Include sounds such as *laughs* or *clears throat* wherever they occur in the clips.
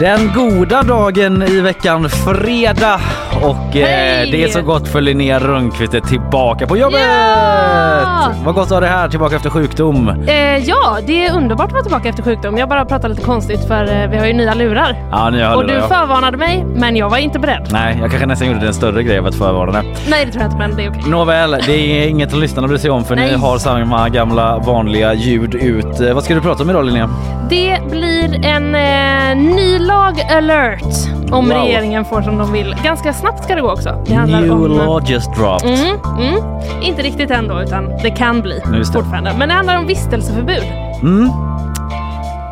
Den goda dagen i veckan, fredag. Och eh, det är så gott för Linnea Rönnqvist är tillbaka på jobbet! Ja! Vad gott att ha dig här, tillbaka efter sjukdom. Eh, ja, det är underbart att vara tillbaka efter sjukdom. Jag bara pratar lite konstigt för eh, vi har ju nya lurar. Ja, nya Och du förvarnade mig, men jag var inte beredd. Nej, jag kanske nästan gjorde en större grej av att förvarna det. Nej, det tror jag inte, men det är okej. Nåväl, det är inget att lyssnarna bryr sig om för Nej. ni har samma gamla vanliga ljud ut. Eh, Vad ska du prata om idag Linnea? Det blir en eh, ny lag alert om Wow. regeringen får som de vill. Ganska snabbt ska det gå också. Det handlar New om... law just dropped. Mm, mm. Inte riktigt ändå, utan det kan bli det. fortfarande. Men det handlar om vistelseförbud. Mm.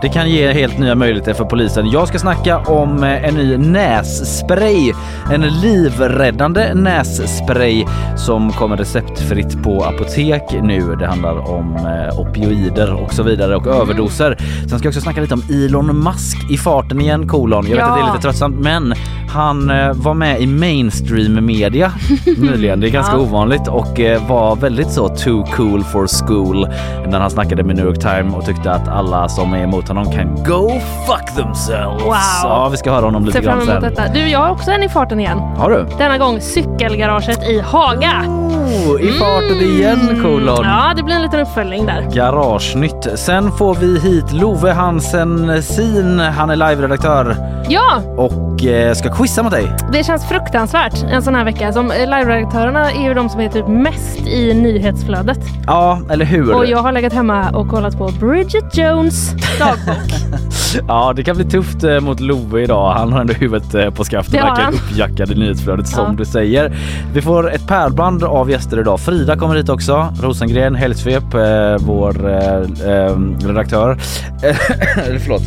Det kan ge helt nya möjligheter för polisen. Jag ska snacka om eh, en ny nässpray. En livräddande nässpray som kommer receptfritt på apotek nu. Det handlar om eh, opioider och så vidare och överdoser. Sen ska jag också snacka lite om Elon Musk i farten igen kolon. Jag vet Ja. att det är lite tröttsamt men han eh, var med i mainstream media *laughs* nyligen. Det är ganska Ja. ovanligt och var väldigt så too cool for school när han snackade med New York Times och tyckte att alla som är emot honom kan go fuck themselves. Wow. Ja, vi ska höra honom lite grann emot sen. detta. Du, jag har också en i farten igen. Har du? Denna gång cykelgaraget i Haga. Oh, I farten igen kolon. Ja, det blir en liten uppföljning där. Garagenytt. Sen får vi hit Love Hansen Sin. Han är live-redaktör Ja, och eh, ska quizza mot dig. det känns fruktansvärt en sån här vecka. Som eh, live-redaktörerna är ju de som är typ mest i nyhetsflödet. Ja, eller hur? Och jag har legat hemma och kollat på Bridget Jones dagbok. *laughs* Ja, det kan bli tufft eh, mot Love idag. Han har ändå huvudet eh, på har verkligen han. uppjackad i nyhetsflödet som Ja. du säger. Vi får ett pärlband av gäster idag. Frida kommer hit också. Rosengren, Helgsvep, eh, vår eh, eh, redaktör. Eller *coughs* förlåt.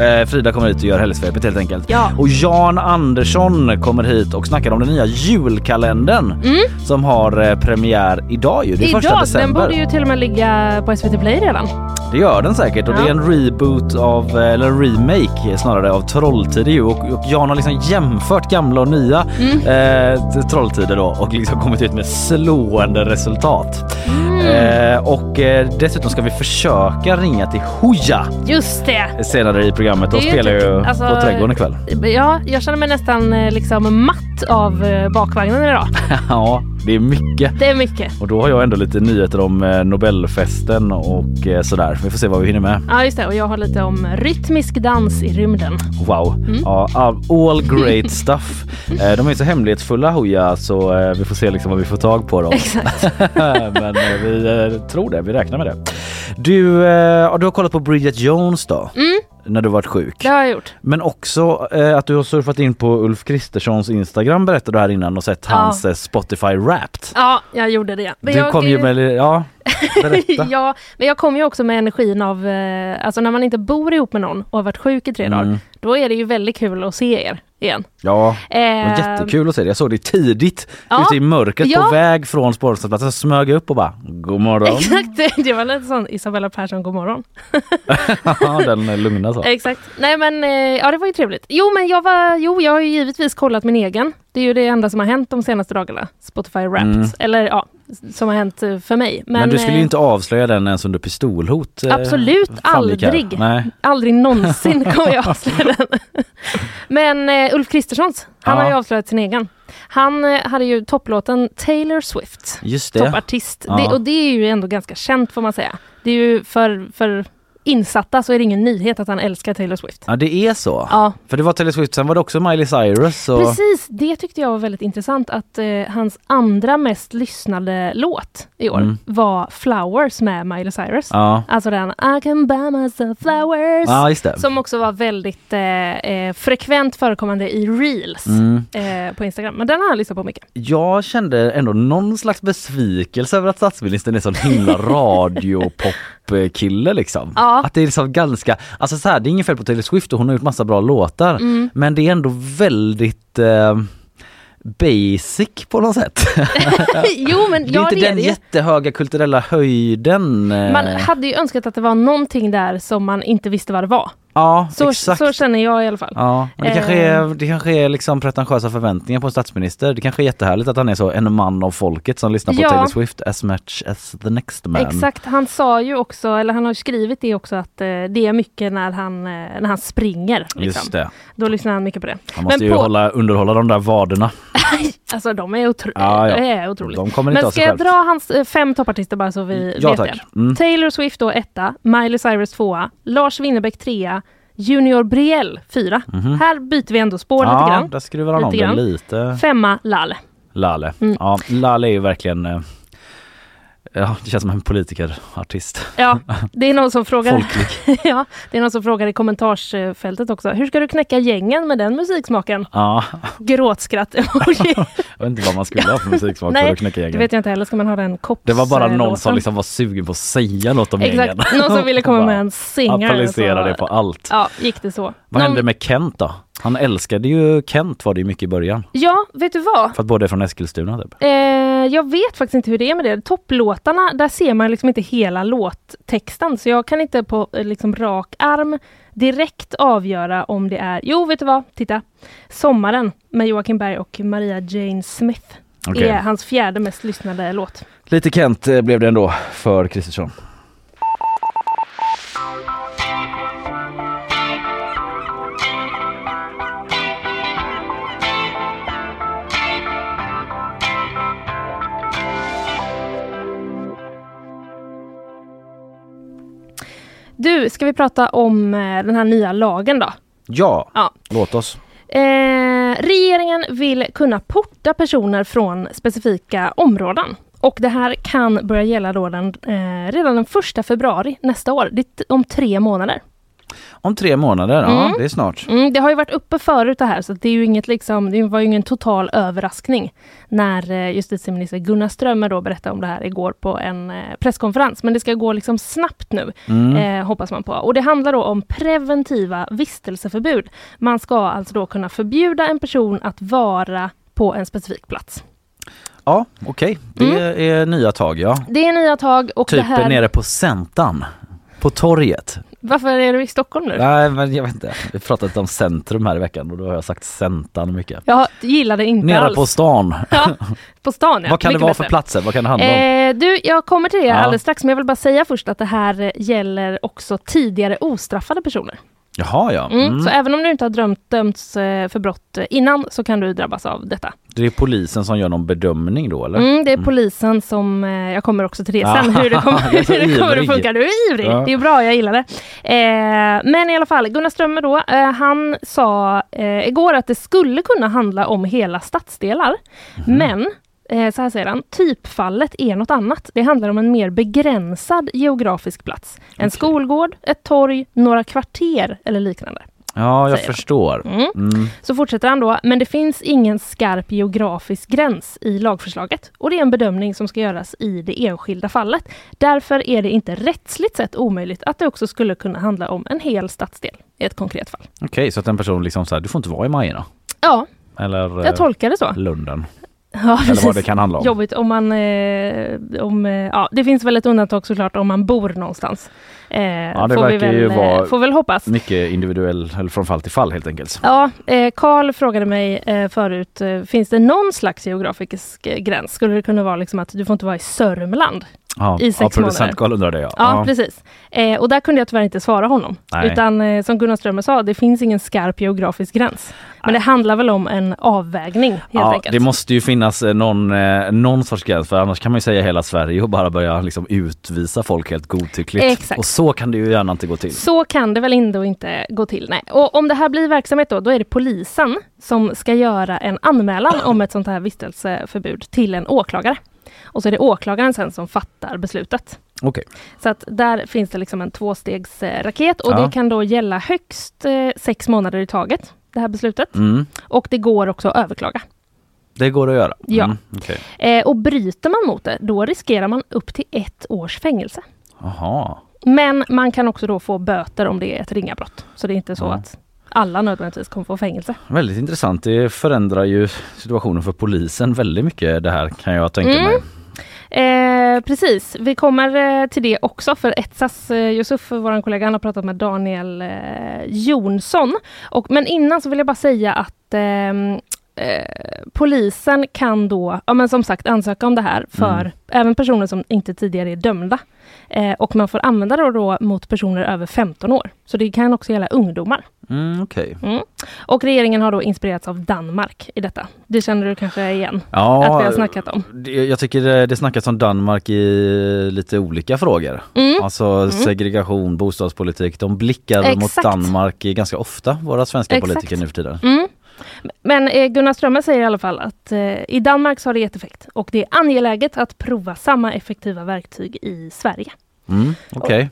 Eh, Frida kommer hit och gör Helgsvepet helt enkelt. Ja. Och Jan Andersson kommer hit och snackar om den nya julkalendern som har eh, premiär idag ju. Det är första Mm. Idag, den december. borde ju till och med ligga på SVT Play redan. Det gör den säkert och Ja. det är en reboot av, eller en remake snarare av Trolltider ju och, och Jan har liksom jämfört gamla och nya Mm. eh, Trolltider då och liksom kommit ut med slående resultat. Mm. Eh, och eh, dessutom ska vi försöka ringa till Hooja Just det! senare i programmet. De Det är ju spelar ju typ- alltså- på Trädgården ikväll. Ja, jag känner mig nästan eh, liksom matt av eh, bakvagnen idag. *laughs* ja, det är mycket. Det är mycket. Och då har jag ändå lite nyheter om eh, Nobelfesten och eh, sådär. Vi får se vad vi hinner med. Ja, just det. Och jag har lite om rytmisk dans i rymden. Wow. Mm. Ja, all, great *laughs* stuff. Eh, De är så hemlighetsfulla Hooja så vi får se liksom vad vi får tag på dem. Exakt. *laughs* Men vi tror det, vi räknar med det. Du, du har kollat på Bridget Jones då? Mm. När du varit sjuk. Det har jag gjort. Men också eh, att du har surfat in på Ulf Kristerssons Instagram berättade du här innan och sett Ja. hans eh, Spotify Wrapped. Ja, jag gjorde det. Men Du jag, kom ju med, ja, berätta. *laughs* ja, men jag kom ju också med energin av, eh, alltså när man inte bor ihop med någon och har varit sjuk i tre Mm. dagar, då är det ju väldigt kul att se er igen. Ja, det var Eh, jättekul att se det. Jag såg det tidigt Ja. ute i mörkret Ja. på väg från spårvagnsstatsplatsen. Så smög upp och bara God morgon. *laughs* Exakt, det var lite sån Isabella Persson, god morgon. *laughs* Ja, Den lugna så. Exakt. Nej men eh, ja det var ju trevligt. Jo men jag var, jo jag har ju givetvis kollat min egen. Det är ju det enda som har hänt de senaste dagarna. Spotify Wrapped. Mm. Eller ja, som har hänt eh, för mig. Men, Men, du skulle ju eh, inte avslöja den ens under pistolhot. eh, Absolut aldrig. Nej. Aldrig någonsin kommer jag avslöja den. *laughs* Men eh, Ulf Kristerssons, han Ja. har ju avslöjat sin egen. Han eh, hade ju topplåten Taylor Swift. Just det. Toppartist. Ja. Det, och det är ju ändå ganska känt får man säga. Det är ju för, för insatta så är det ingen nyhet att han älskar Taylor Swift. Ja det är så. Ja, För det var Taylor Swift, sen var det också Miley Cyrus. Och... precis. Det tyckte jag var väldigt intressant att eh, hans andra mest lyssnade låt i år Mm. var Flowers med Miley Cyrus. Ja. Alltså den I can buy myself flowers. ja, just det. Som också var väldigt eh, eh, frekvent förekommande i reels Mm. eh, på Instagram. Men den har jag lyssnat på mycket. Jag kände ändå någon slags besvikelse över att statsministern är sån himla *laughs* radiopop-kille liksom. Ja. Att det är liksom ganska, alltså så här, det är inget fel på Taylor Swift och hon har gjort massa bra låtar. Mm. Men det är ändå väldigt eh, basic på något sätt. *laughs* jo men *laughs* det är ja, inte det är den ju. jättehöga kulturella höjden. eh. Man hade ju önskat att det var någonting där som man inte visste vad det var. Ja, Så, exakt. så känner jag i alla fall. Ja, men det kanske Eh. är, det kanske är liksom pretentiösa förväntningar på en statsminister. Det kanske är jättehärligt att han är så en man av folket som lyssnar på Ja. Taylor Swift as much as the next man. Exakt, han sa ju också, eller han har skrivit det också att eh, det är mycket när han, eh, när han springer. Liksom. Just det. Då lyssnar han mycket på det. Han måste Men ju på- hålla, underhålla de där vaderna. *laughs* Alltså de är, otro- Ja, ja. är otroligt. De kommer inte Men ska jag dra hans eh, fem toppartister bara så vi Ja vet tack. det? Mm. Taylor Swift då etta, Miley Cyrus tvåa, Lars Winnerbäck trea, Junior Brielle fyra. Här byter vi ändå spår lite. Ja, grann. där skruvar han om Lite det grann. lite. Femma, Lale. Lalle. Mm. Ja, Lalle är ju verkligen eh, Ja, det känns som en politikerartist. Ja, det är någon som frågar, Folklig. *laughs* ja, det är någon som frågar i kommentarsfältet också. Hur ska du knäcka gängen med den musiksmaken? Ja, Gråtskratt. *laughs* *laughs* jag vet inte vad man skulle ha för musiksmak för Nej, att knäcka det gängen. vet jag inte heller. Ska man ha den kops Det var bara någon låten? som liksom var sugen på att säga något om gängen. Exakt, någon som ville komma med en singer. Applicera så- det på allt. Ja, gick det så. Vad Någon- hände med Kent då? Han älskade ju Kent var det ju mycket i början. Ja, vet du vad? För att båda är från Eskilstuna typ. Eh, jag vet faktiskt inte hur det är med det. Topplåtarna, där ser man liksom inte hela låttexten. Så jag kan inte på eh, liksom rak arm direkt avgöra om det är... Jo, vet du vad? Titta! Sommaren med Joakim Berg och Maria Jane Smith Okej. är hans fjärde mest lyssnade låt. Lite Kent eh, blev det ändå för Kristersson. Du, ska vi prata om eh, den här nya lagen då? Ja, Ja. låt oss. Eh, regeringen vill kunna porta personer från specifika områden. Och det här kan börja gälla då den, eh, redan den första februari nästa år. Det är om tre månader. Om tre månader, ja Mm. det är snart. Mm, det har ju varit uppe förut det här så det är ju inget liksom, det var ju ingen total överraskning när eh, justitieminister Gunnar Strömmer då berättade om det här igår på en eh, presskonferens. Men det ska gå liksom snabbt nu, Mm. eh, hoppas man på. Och det handlar då om preventiva vistelseförbud. Man ska alltså då kunna förbjuda en person att vara på en specifik plats. Ja, okej. Det är nya tag ja. Det är nya tag och Typ det här... nere på Centan. På torget. Varför är du i Stockholm nu? Nej men jag vet inte. Vi pratat om centrum här i veckan och då har jag sagt Centan mycket. Jag gillade inte Nere alls. på stan. Ja, *laughs* på stan ja. Vad kan det vara bättre. för platser? Vad kan det handla om? Eh, du, jag kommer till det Ja. alldeles strax, men jag vill bara säga först att det här gäller också tidigare ostraffade personer. Jaha ja. Mm. Mm. Så även om du inte har drömt, dömts eh, för brott eh, innan så kan du drabbas av detta. Det är polisen som gör någon bedömning då eller? Mm, det är polisen som, eh, jag kommer också till det Ah, sen, hur det kommer, *laughs* hur det kommer att funka. Du är ivrig, Ja. det är bra, jag gillar det. Eh, men i alla fall, Gunnar Strömmer då, eh, han sa eh, igår att det skulle kunna handla om hela stadsdelar. Mhm. Men så här säger han, typfallet är något annat. Det handlar om en mer begränsad geografisk plats. En skolgård, ett torg, några kvarter eller liknande. Ja, jag säger förstår. Mm. Mm. Så fortsätter han då, men det finns ingen skarp geografisk gräns i lagförslaget och det är en bedömning som ska göras i det enskilda fallet. Därför är det inte rättsligt sett omöjligt att det också skulle kunna handla om en hel stadsdel i ett konkret fall. Okej, så att en person liksom så här, du får inte vara i Majorna. Ja, Eller eh, jag tolkar det så. Lunden. *laughs* Ja, Eller vad det kan handla om. Jobbigt om man... Eh, om, eh, ja, det finns väl ett undantag såklart om man bor någonstans. Eh, Ja, det får vi verkar väl, ju eh, vara- Får väl hoppas. Mycket individuell, eller från fall till fall helt enkelt. Ja, eh, Karl frågade mig eh, förut, eh, finns det någon slags geografisk eh, gräns? Skulle det kunna vara liksom att du får inte vara i Sörmland? Ja, I sex ja, månader. Karl undrar det ja. Ja, precis. Eh, och där kunde jag tyvärr inte svara honom. Nej. Utan eh, som Gunnar Strömmer sa, det finns ingen skarp geografisk gräns. Men det handlar väl om en avvägning helt ja, enkelt. det måste ju finnas eh, någon, eh, någon sorts gräns för annars kan man ju säga hela Sverige och bara börja liksom utvisa folk helt godtyckligt. Exakt. Och så kan det ju gärna inte gå till. Så kan det väl ändå inte gå till. Nej. Och om det här blir verksamhet då, då är det polisen som ska göra en anmälan om ett sånt här vistelseförbud till en åklagare. Och så är det åklagaren sen som fattar beslutet. Okej. Så att där finns det liksom en tvåstegsraket och Ja. det kan då gälla högst eh, sex månader i taget, det här beslutet. Mm. Och det går också att överklaga. Det går att göra. Ja. Mm. okej. Eh, och bryter man mot det, då riskerar man upp till ett års fängelse. Jaha. Men man kan också då få böter om det är ett ringa brott. Så det är inte så Ja. att alla nödvändigtvis kommer få fängelse. Väldigt intressant. Det förändrar ju situationen för polisen väldigt mycket det här kan jag tänka Mm. mig. Eh, precis, vi kommer eh, till det också för Etsas eh, Yusuf, vår kollega, han har pratat med Daniel eh, Jonsson. Och, men innan så vill jag bara säga att ehm, eh, polisen kan då, ja men som sagt ansöka om det här för Mm. även personer som inte tidigare är dömda. Eh, och man får använda det då mot personer över 15 år. Så det kan också gälla ungdomar. Mm, Okej. Mm. Och regeringen har då inspirerats av Danmark i detta. Det känner du kanske igen? Ja, Att vi har snackat om. Jag tycker det, det snackas om Danmark i lite olika frågor. Mm. Alltså segregation, bostadspolitik. De blickar mot Exakt. Danmark i ganska ofta, våra svenska Exakt. politiker nu för tiden. Mm. Men eh, Gunnar Strömmer säger i alla fall att eh, i Danmark så har det gett effekt och det är angeläget att prova samma effektiva verktyg i Sverige. Mm, Okej.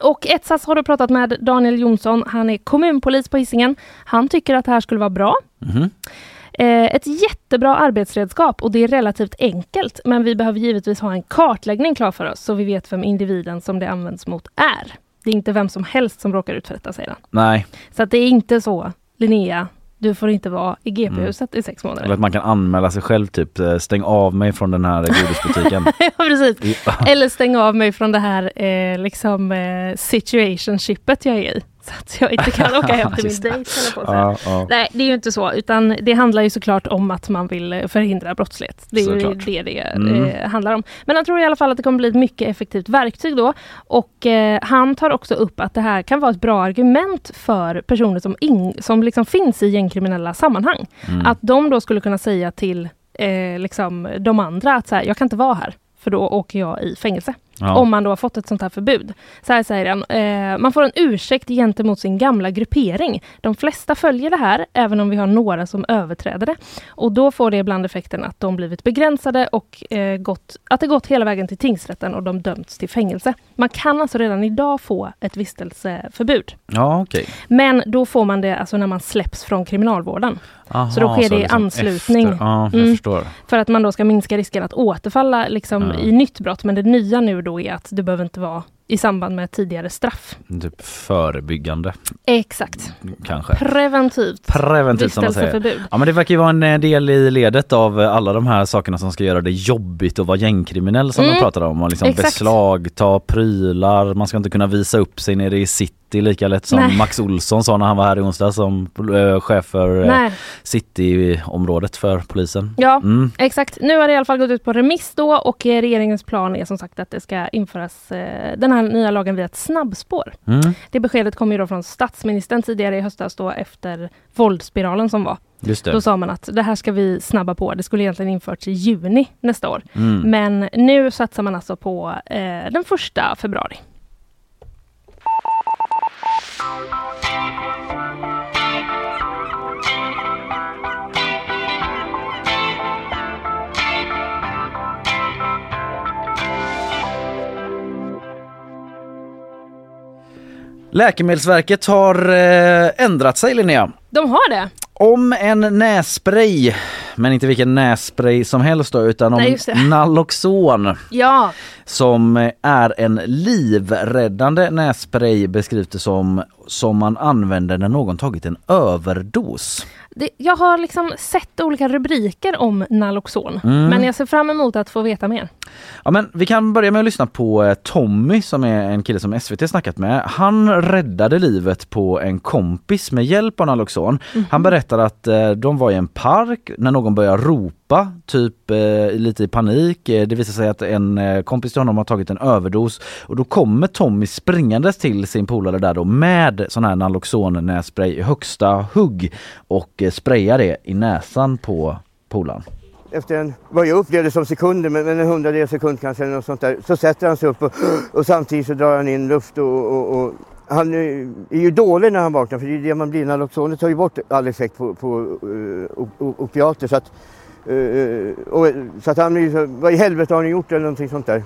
Och Etsas har då pratat med Daniel Jonsson. Han är kommunpolis på Hisingen. Han tycker att det här skulle vara bra. Eh, ett jättebra arbetsredskap och det är relativt enkelt. Men vi behöver givetvis ha en kartläggning klar för oss så vi vet vem individen som det används mot är. Det är inte vem som helst som råkar ut för detta, säger han. Nej, Så att det är inte så, Linnea, du får inte vara i GP-huset i sex månader. eller att man kan anmäla sig själv typ, eh, stäng av mig från den här godisbutiken. *laughs* ja, precis. Eller stänga av mig från det här eh, liksom eh, situationshipet jag är i. *laughs* Så att jag inte kan åka hem till min dejt. på. Ja, ja. Nej, det är ju inte så, utan det handlar ju såklart om att man vill eh, förhindra brottslighet. Det är ju det det Mm. eh, handlar om. Men jag tror i alla fall att det kommer bli ett mycket effektivt verktyg då. Och eh, han tar också upp att det här kan vara ett bra argument för personer som, in, som liksom finns i gängkriminella sammanhang. Mm. Att de då skulle kunna säga till eh, liksom de andra att så här, jag kan inte vara här, för då åker jag i fängelse. Ja. Om man då har fått ett sånt här förbud. Så här säger han, eh, man får en ursäkt gentemot sin gamla gruppering. De flesta följer det här, även om vi har några som överträder det. Och då får det ibland effekten att de blivit begränsade och eh, gått, att det gått hela vägen till tingsrätten och de dömts till fängelse. Man kan alltså redan idag få ett vistelseförbud. ja okej. Men då får man det alltså när man släpps från kriminalvården. Aha, Så då sker det i liksom anslutning. Efter. Ja, Mm. För att man då ska minska risken att återfalla liksom, Ja. i nytt brott. Men det nya nu då är att det behöver inte vara i samband med tidigare straff. Typ förebyggande Exakt. kanske. Preventivt Preventivt som man säger. Ja men det verkar ju vara en eh, del i ledet av eh, alla de här sakerna som ska göra det jobbigt att vara gängkriminell som Mm. de pratar om. Och liksom Exakt. beslagta prylar, man ska inte kunna visa upp sig nere i city lika lätt som Nej. Max Olsson sa när han var här i onsdag som eh, chef för Nej. cityområdet för polisen. Ja, Mm. exakt. Nu har det i alla fall gått ut på remiss då och eh, regeringens plan är som sagt att det ska införas eh, den här nya lagen via ett snabbspår. Mm. Det beskedet kom ju då från statsministern tidigare i höstas då efter våldsspiralen som var. Då sa man att det här ska vi snabba på. Det skulle egentligen införts i juni nästa år. Mm. Men nu satsar man alltså på eh, den första februari. Läkemedelsverket har eh, ändrat sig Linnea. De har det. Om en nässpray Men inte vilken nässpray som helst då utan om Nej. *laughs* Naloxon Ja, som är en livräddande nässpray beskrivs det som som man använder när någon tagit en överdos. det, jag har liksom sett olika rubriker om Naloxon. Mm. Men jag ser fram emot att få veta mer. Ja, men vi kan börja med att lyssna på eh, Tommy som är en kille som SVT snackat med. Han räddade livet på en kompis med hjälp av Naloxon. Han berättar att eh, de var i en park när någon börjar ropa, typ eh, lite i panik. Eh, det visar sig att en eh, kompis till honom har tagit en överdos och då kommer Tommy springandes till sin polare där då med sån här Naloxon nässpray i högsta hugg och eh, sprayar det i näsan på polaren. efter en, vad jag upplevde som sekunder, men, men en hundradel sekund kanske eller något sånt där, så sätter han sig upp och, och samtidigt så drar han in luft och, och, och han är är ju dålig när han vaknar för det är det man blir. Naloxonet tar ju bort all effekt på, på uh, opiater. Så att, eh, och, så att han blir så, vad i helvete har ni gjort eller någonting sånt där.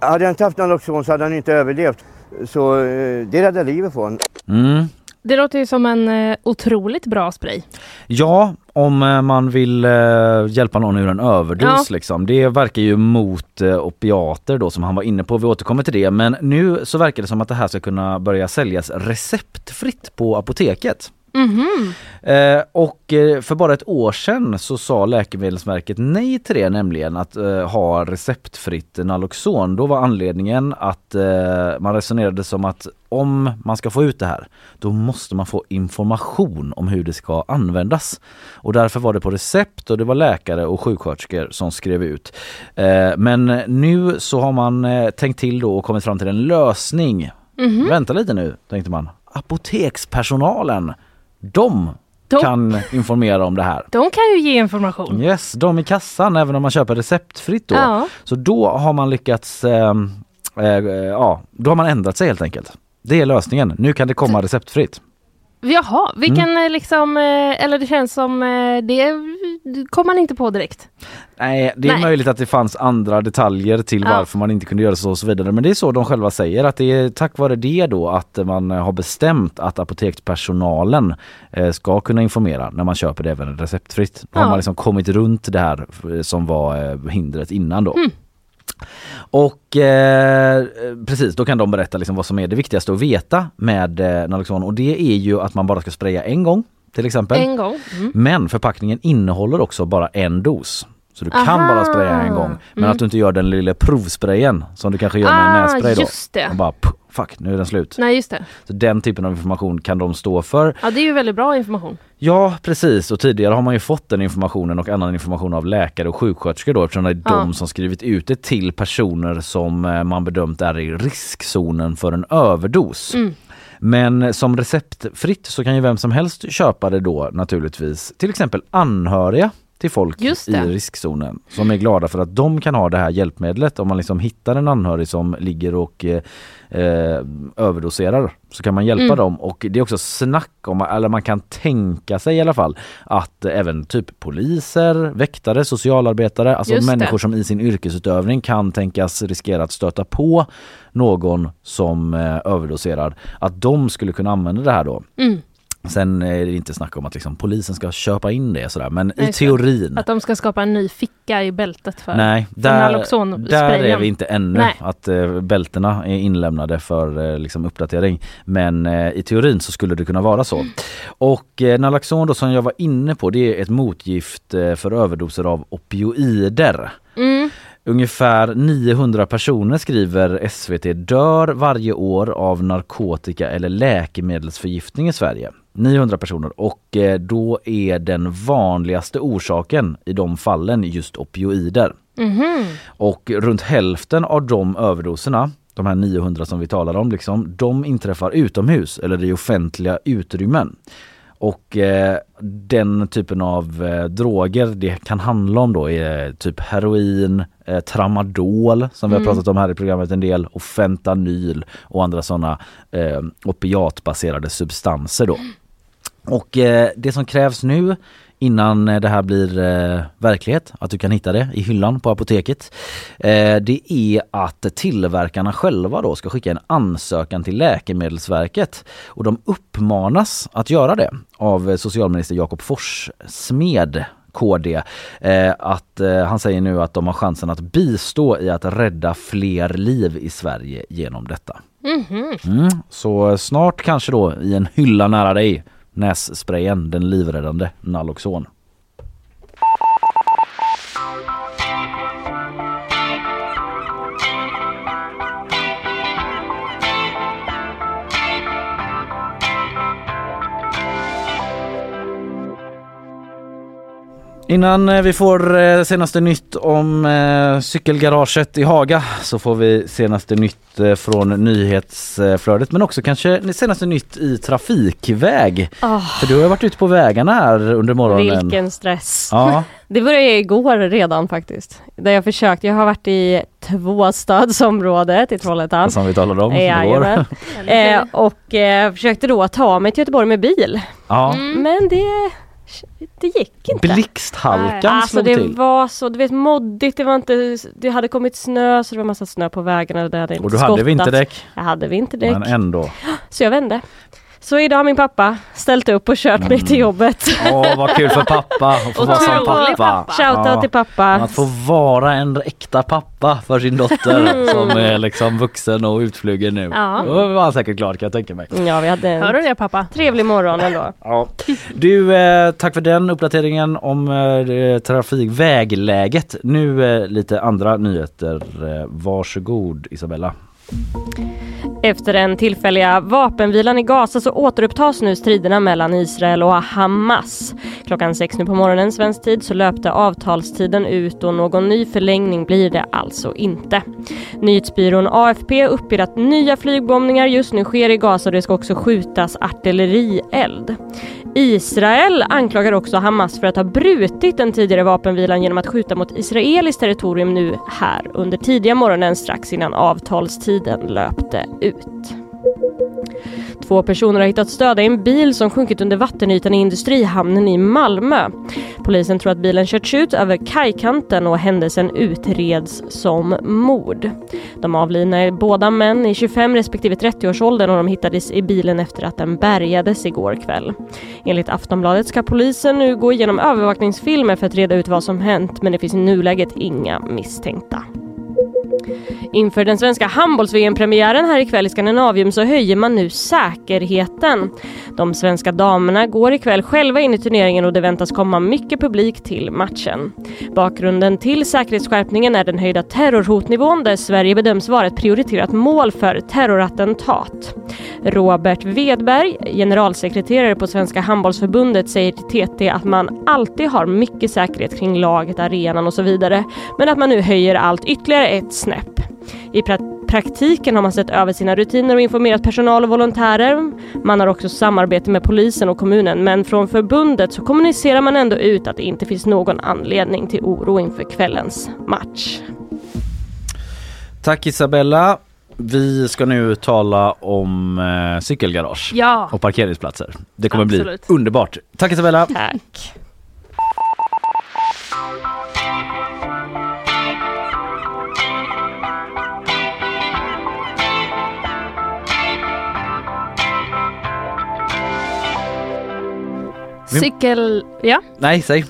Hade han inte haft Naloxon så hade han inte överlevt. Så eh, det räddade livet på honom. Mm. Det låter ju som en eh, otroligt bra spray. Ja, om eh, man vill eh, hjälpa någon ur en överdos Ja. liksom. Det verkar ju mot eh, opiater då som han var inne på. Vi återkommer till det. Men nu så verkar det som att det här ska kunna börja säljas receptfritt på apoteket. Mhm. Eh, och eh, för bara ett år sedan så sa Läkemedelsverket nej till det nämligen att eh, ha receptfritt Naloxon. Då var anledningen att eh, man resonerade som att om man ska få ut det här då måste man få information om hur det ska användas. Och därför var det på recept och det var läkare och sjuksköterskor som skrev ut. Eh, men nu så har man tänkt till då och kommit fram till en lösning. Vänta lite nu, tänkte man. Apotekspersonalen, de De- kan informera om det här. De kan ju ge information. Yes, de i kassan även om man köper receptfritt då. Ja. Så då har man lyckats, eh, eh, ja, då har man ändrat sig helt enkelt. Det är lösningen. Nu kan det komma receptfritt. Jaha, vilken Mm. liksom, eh, eller det känns som eh, det kom man inte på direkt. Nej, det är Nej. möjligt att det fanns andra detaljer till Ja. varför man inte kunde göra så och så vidare. Men det är så de själva säger att det är tack vare det då att man har bestämt att apotekspersonalen ska kunna informera när man köper det även receptfritt. Då har Ja. man liksom kommit runt det här som var hindret innan då. Mm. Och eh, precis, då kan de berätta liksom vad som är det viktigaste att veta med eh, Naloxon och det är ju att man bara ska spraya en gång till exempel. En gång. Mm. Men förpackningen innehåller också bara en dos. Så du kan Aha. bara spraya en gång. Men Mm. att du inte gör den lilla provsprayen som du kanske gör med en Ah, nässpray då. just det. Och bara puh, fuck nu är den slut. Nej, just det. Så den typen av information kan de stå för. Ja, det är ju väldigt bra information. Ja precis och tidigare har man ju fått den informationen och annan information av läkare och sjuksköterskor då eftersom det är Ja. de som skrivit ut det till personer som eh, man bedömt är i riskzonen för en överdos. Mm. Men som receptfritt så kan ju vem som helst köpa det då naturligtvis. Till exempel anhöriga till folk i det. riskzonen som är glada för att de kan ha det här hjälpmedlet. Om man liksom hittar en anhörig som ligger och eh, eh, överdoserar så kan man hjälpa Mm. dem och det är också snack om, eller man kan tänka sig i alla fall att även typ poliser, väktare, socialarbetare, alltså Just det. människor som i sin yrkesutövning kan tänkas riskera att stöta på någon som eh, överdoserar, att de skulle kunna använda det här då. Mm. Sen är det inte snack om att liksom polisen ska köpa in det sådär men Nej, i teorin Att de ska skapa en ny ficka i bältet för, Nej, för där, Naloxon-sprayen. där är vi inte ännu. Nej. Att eh, bältena är inlämnade för eh, liksom uppdatering. Men eh, i teorin så skulle det kunna vara så. Och eh, Naloxon då som jag var inne på det är ett motgift eh, för överdoser av opioider. Mm. Ungefär 900 personer skriver SVT dör varje år av narkotika eller läkemedelsförgiftning i Sverige. 900 personer och eh, då är den vanligaste orsaken i de fallen just opioider. Mhm. Och runt hälften av de överdoserna, de här 900 som vi talar om, liksom, de inträffar utomhus eller i offentliga utrymmen. Och eh, den typen av eh, droger det kan handla om då är typ heroin, eh, tramadol som vi har pratat om här i programmet en del och fentanyl och andra sådana eh, opiatbaserade substanser då. Och eh, det som krävs nu innan eh, det här blir eh, verklighet, att du kan hitta det i hyllan på apoteket. Eh, det är att tillverkarna själva då ska skicka en ansökan till Läkemedelsverket och de uppmanas att göra det av eh, socialminister Jakob Forssmed KD. Eh, att eh, han säger nu att de har chansen att bistå i att rädda fler liv i Sverige genom detta. Mhm. Mm, så snart kanske då i en hylla nära dig nässprayen, den livräddande Naloxon. Innan eh, vi får eh, senaste nytt om eh, cykelgaraget i Haga så får vi senaste nytt från nyhetsflödet men också kanske senaste nytt i trafikväg. Ah, För du har varit ute på vägarna här under morgonen. vilken stress. Ja, *laughs* Det började igår redan faktiskt. Där jag försökt, jag har varit i tvåstadsområdet i Trollhättan. som vi talade om igår. *laughs* Eh, och eh, försökte då ta mig till Göteborg med bil. Ja. Men det, det gick inte. Blixthalkan Alltså slog det till. var så, du vet moddigt, det var inte, det hade kommit snö så det var massa snö på vägarna. Det hade inte Och du hade vinterdäck Jag hade vinterdäck. men ändå. Så jag vände. Så idag har min pappa ställt upp och kört mig till jobbet. Åh vad kul för pappa att få vara som pappa. pappa. Shoutout Ja. till pappa. Att få vara en äkta pappa för sin dotter som är liksom vuxen och utflugen nu. Ja. Då var han säkert glad kan jag tänka mig. Ja, vi hade Hör en du det pappa? trevlig morgon ändå. Ja. Du, eh, tack för den uppdateringen om eh, trafikvägläget. Nu eh, lite andra nyheter. Eh, varsågod Isabella. Efter den tillfälliga vapenvilan i Gaza så återupptas nu striderna mellan Israel och Hamas. Klockan sex nu på morgonen svensk tid så löpte avtalstiden ut och någon ny förlängning blir det alltså inte. Nyhetsbyrån AFP uppger att nya flygbombningar just nu sker i Gaza och det ska också skjutas artillerield. Israel anklagar också Hamas för att ha brutit den tidigare vapenvilan genom att skjuta mot israeliskt territorium nu här under tidiga morgonen strax innan avtalstiden löpte ut. Två personer har hittats döda i en bil som sjunkit under vattenytan i industrihamnen i Malmö. Polisen tror att bilen körts ut över kajkanten och händelsen utreds som mord. De avlidna är båda män i 25 respektive 30-årsåldern och de hittades i bilen efter att den bärgades igår kväll. Enligt Aftonbladet ska polisen nu gå igenom övervakningsfilmer för att reda ut vad som hänt men det finns i nuläget inga misstänkta. Inför den svenska handbolls-VM-premiären här ikväll i Skandinavium så höjer man nu säkerheten. De svenska damerna går ikväll själva in i turneringen och det väntas komma mycket publik till matchen. Bakgrunden till säkerhetsskärpningen är den höjda terrorhotnivån där Sverige bedöms vara ett prioriterat mål för terrorattentat. Robert Wedberg, generalsekreterare på Svenska handbollsförbundet, säger till TT att man alltid har mycket säkerhet kring laget, arenan och så vidare, men att man nu höjer allt ytterligare ett snäpp. I pra- praktiken har man sett över sina rutiner och informerat personal och volontärer. Man har också samarbete med polisen och kommunen, men från förbundet så kommunicerar man ändå ut att det inte finns någon anledning till oro inför kvällens match. Tack Isabella. Vi ska nu tala om eh, cykelgarage Ja. och parkeringsplatser. Det kommer Absolut. bli underbart. Tack Isabella. Tack. Cykel... Ja. Nej, säg.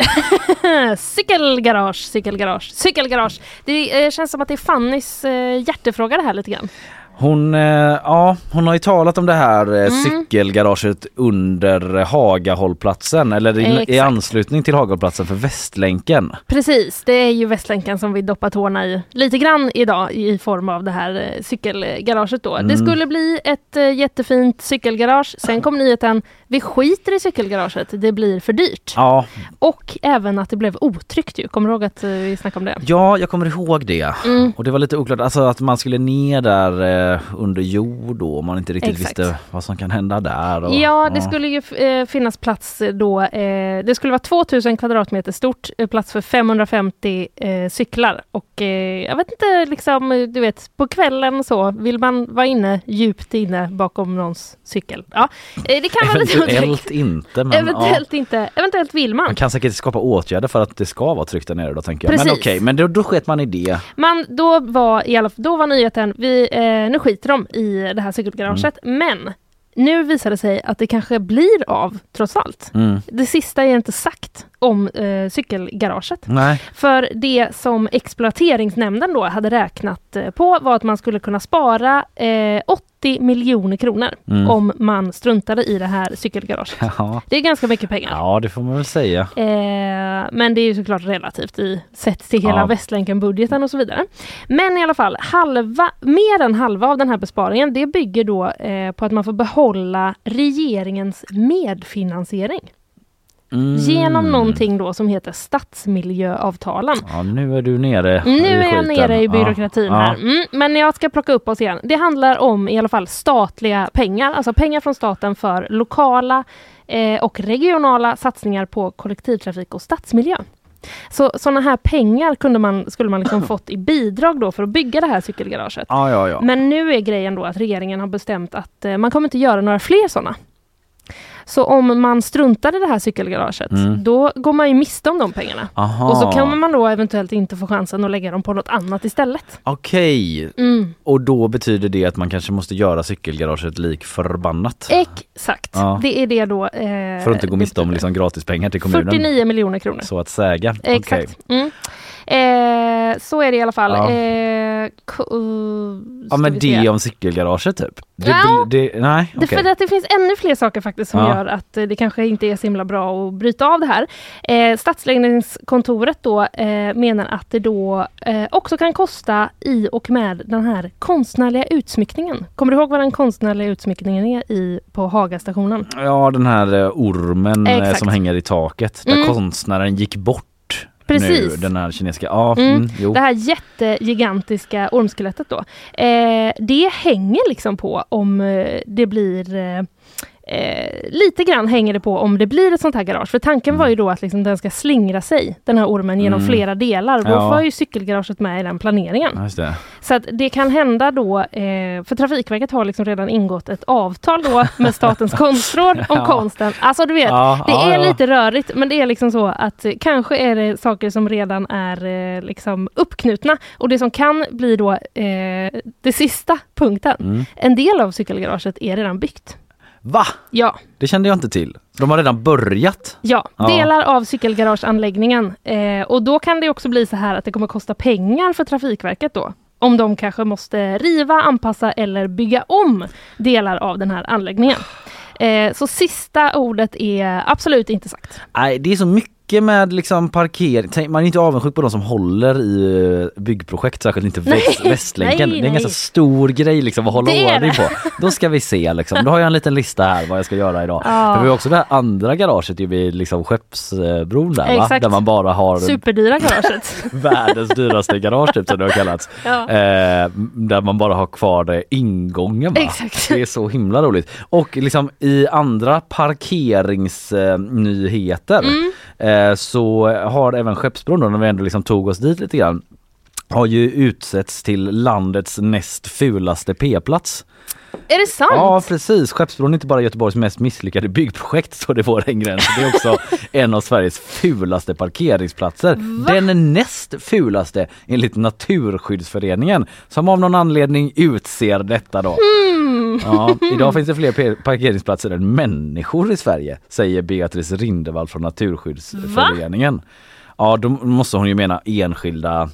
*laughs* cykelgarage, cykelgarage, cykelgarage. Det eh, känns som att det är Fannys eh, hjärtefråga det här lite grann. Hon, eh, ja, hon har ju talat om det här Mm. eh, cykelgaraget under Hagahållplatsen eller i, i anslutning till Hagahållplatsen för Västlänken. Precis, det är ju Västlänken som vi doppar tårna i lite grann idag i form av det här eh, cykelgaraget då. Mm. Det skulle bli ett jättefint cykelgarage. Sen kom nyheten, vi skiter i cykelgaraget, det blir för dyrt. Ja, Och även att det blev otryggt ju. Kommer du ihåg att vi snackade om det? ja, jag kommer ihåg det. Mm. Och det var lite oklart, alltså att man skulle ner där under jord då och man inte riktigt Exakt. visste vad som kan hända där. Och, Ja, det skulle ju eh, finnas plats då. Eh, det skulle vara 2000 kvadratmeter stort, eh, plats för 550 eh, cyklar. Och eh, jag vet inte, liksom, eh, du vet, på kvällen så vill man vara inne, djupt inne bakom någons cykel. Ja, eh, det kan vara lite Eventuellt inte men Eventuellt ja. inte. Eventuellt vill man. Man kan säkert skapa åtgärder för att det ska vara tryggt där nere då tänker jag. Men Precis. okej, men då, då sket man i det. Man, då, var, i alla, då var nyheten, vi, eh, nu skiter de i det här cykelgaraget, Mm. men nu visar det sig att det kanske blir av trots allt. Mm. Det sista är inte sagt om eh, cykelgaraget. Nej. För det som exploateringsnämnden då hade räknat eh, på var att man skulle kunna spara eh, 80 miljoner kronor Mm. om man struntade i det här cykelgaraget. *laughs* Ja. Det är ganska mycket pengar. ja, det får man väl säga. Eh, men det är ju såklart relativt i sett till hela Ja. Västlänken-budgeten och så vidare. Men i alla fall, halva, mer än halva av den här besparingen det bygger då eh, på att man får behålla regeringens medfinansiering. Mm. Genom någonting då som heter stadsmiljöavtalen. Ja, nu är du nere Nu är jag skiten. nere i byråkratin Ja. här. Mm, men jag ska plocka upp oss igen. Det handlar om i alla fall statliga pengar, alltså pengar från staten för lokala eh, och regionala satsningar på kollektivtrafik och stadsmiljö. Så sådana här pengar kunde man, skulle man liksom *clears throat* fått i bidrag då för att bygga det här cykelgaraget. Ja, ja, ja. Men nu är grejen då att regeringen har bestämt att eh, man kommer inte göra några fler sådana. Så om man struntar i det här cykelgaraget, Mm. då går man ju miste om de pengarna. Aha. Och så kan man då eventuellt inte få chansen att lägga dem på något annat istället. Okej, Mm. och då betyder det att man kanske måste göra cykelgaraget lik förbannat. Exakt, Ja. det är det då. Eh, För att inte gå miste om liksom gratispengar till kommunen. 49 miljoner kronor. Så att säga. Exakt. Mm. Eh, så är det i alla fall. Ja. Eh, uh, Ja men det om cykelgaraget typ? Det, Ja. det, nej, Det, okej. för att det finns ännu fler saker faktiskt som Ja. gör att eh, det kanske inte är så himla bra att bryta av det här. Eh, Stadsledningskontoret då eh, menar att det då eh, också kan kosta i och med den här konstnärliga utsmyckningen. Kommer du ihåg vad den konstnärliga utsmyckningen är i, på Hagastationen? Ja den här eh, ormen Exakt. som hänger i taket där Mm. konstnären gick bort. Precis. Nu, den här kinesiska, ja, Mm. mm. Det här jättegigantiska ormskelettet då. Eh, det hänger liksom på om eh, det blir eh, lite grann hänger det på om det blir ett sånt här garage. För tanken var ju då att liksom den ska slingra sig, den här ormen, genom Mm. flera delar. Då Ja. var ju cykelgaraget med i den planeringen. Så att det kan hända då, eh, för Trafikverket har liksom redan ingått ett avtal då *laughs* med Statens konstråd om Ja. konsten. Alltså du vet, Ja, det är lite rörigt men det är liksom så att eh, kanske är det saker som redan är eh, liksom uppknutna. Och det som kan bli då eh, det sista punkten. Mm. En del av cykelgaraget är redan byggt. Va? Ja, Det kände jag inte till. De har redan börjat. ja, Ja. delar av cykelgarageanläggningen. Eh, och då kan det också bli så här att det kommer kosta pengar för Trafikverket då. Om de kanske måste riva, anpassa eller bygga om delar av den här anläggningen. Eh, så sista ordet är absolut inte sagt. Nej, det är så mycket med liksom parkering. Man är inte avundsjuk på de som håller i eh, byggprojekt, särskilt inte väst, Västlänken. nej, det är en ganska stor grej liksom att hålla ordning på. Då ska vi se liksom. Då har jag en liten lista här vad jag ska göra idag. Ja. Men vi har också det här andra garaget ju vid liksom Skeppsbron där va? Där man bara har Superdyra garaget. *laughs* världens dyraste garage typ som det har kallats. Ja. Eh, där man bara har kvar det ingången va? Exakt. Det är så himla roligt. Och liksom i andra parkeringsnyheter Mm. Eh, så har även Skeppsbron då, när vi ändå liksom tog oss dit lite grann har ju utsetts till landets näst fulaste p-plats. Är det sant? Ja precis, Skeppsbron är inte bara Göteborgs mest misslyckade byggprojekt står det i vår gräns. Det är också *laughs* en av Sveriges fulaste parkeringsplatser. Den näst fulaste enligt Naturskyddsföreningen som av någon anledning utser detta då. Ja, idag finns det fler parkeringsplatser än människor i Sverige säger Beatrice Rindevall från Naturskyddsföreningen. Ja då måste hon ju mena enskilda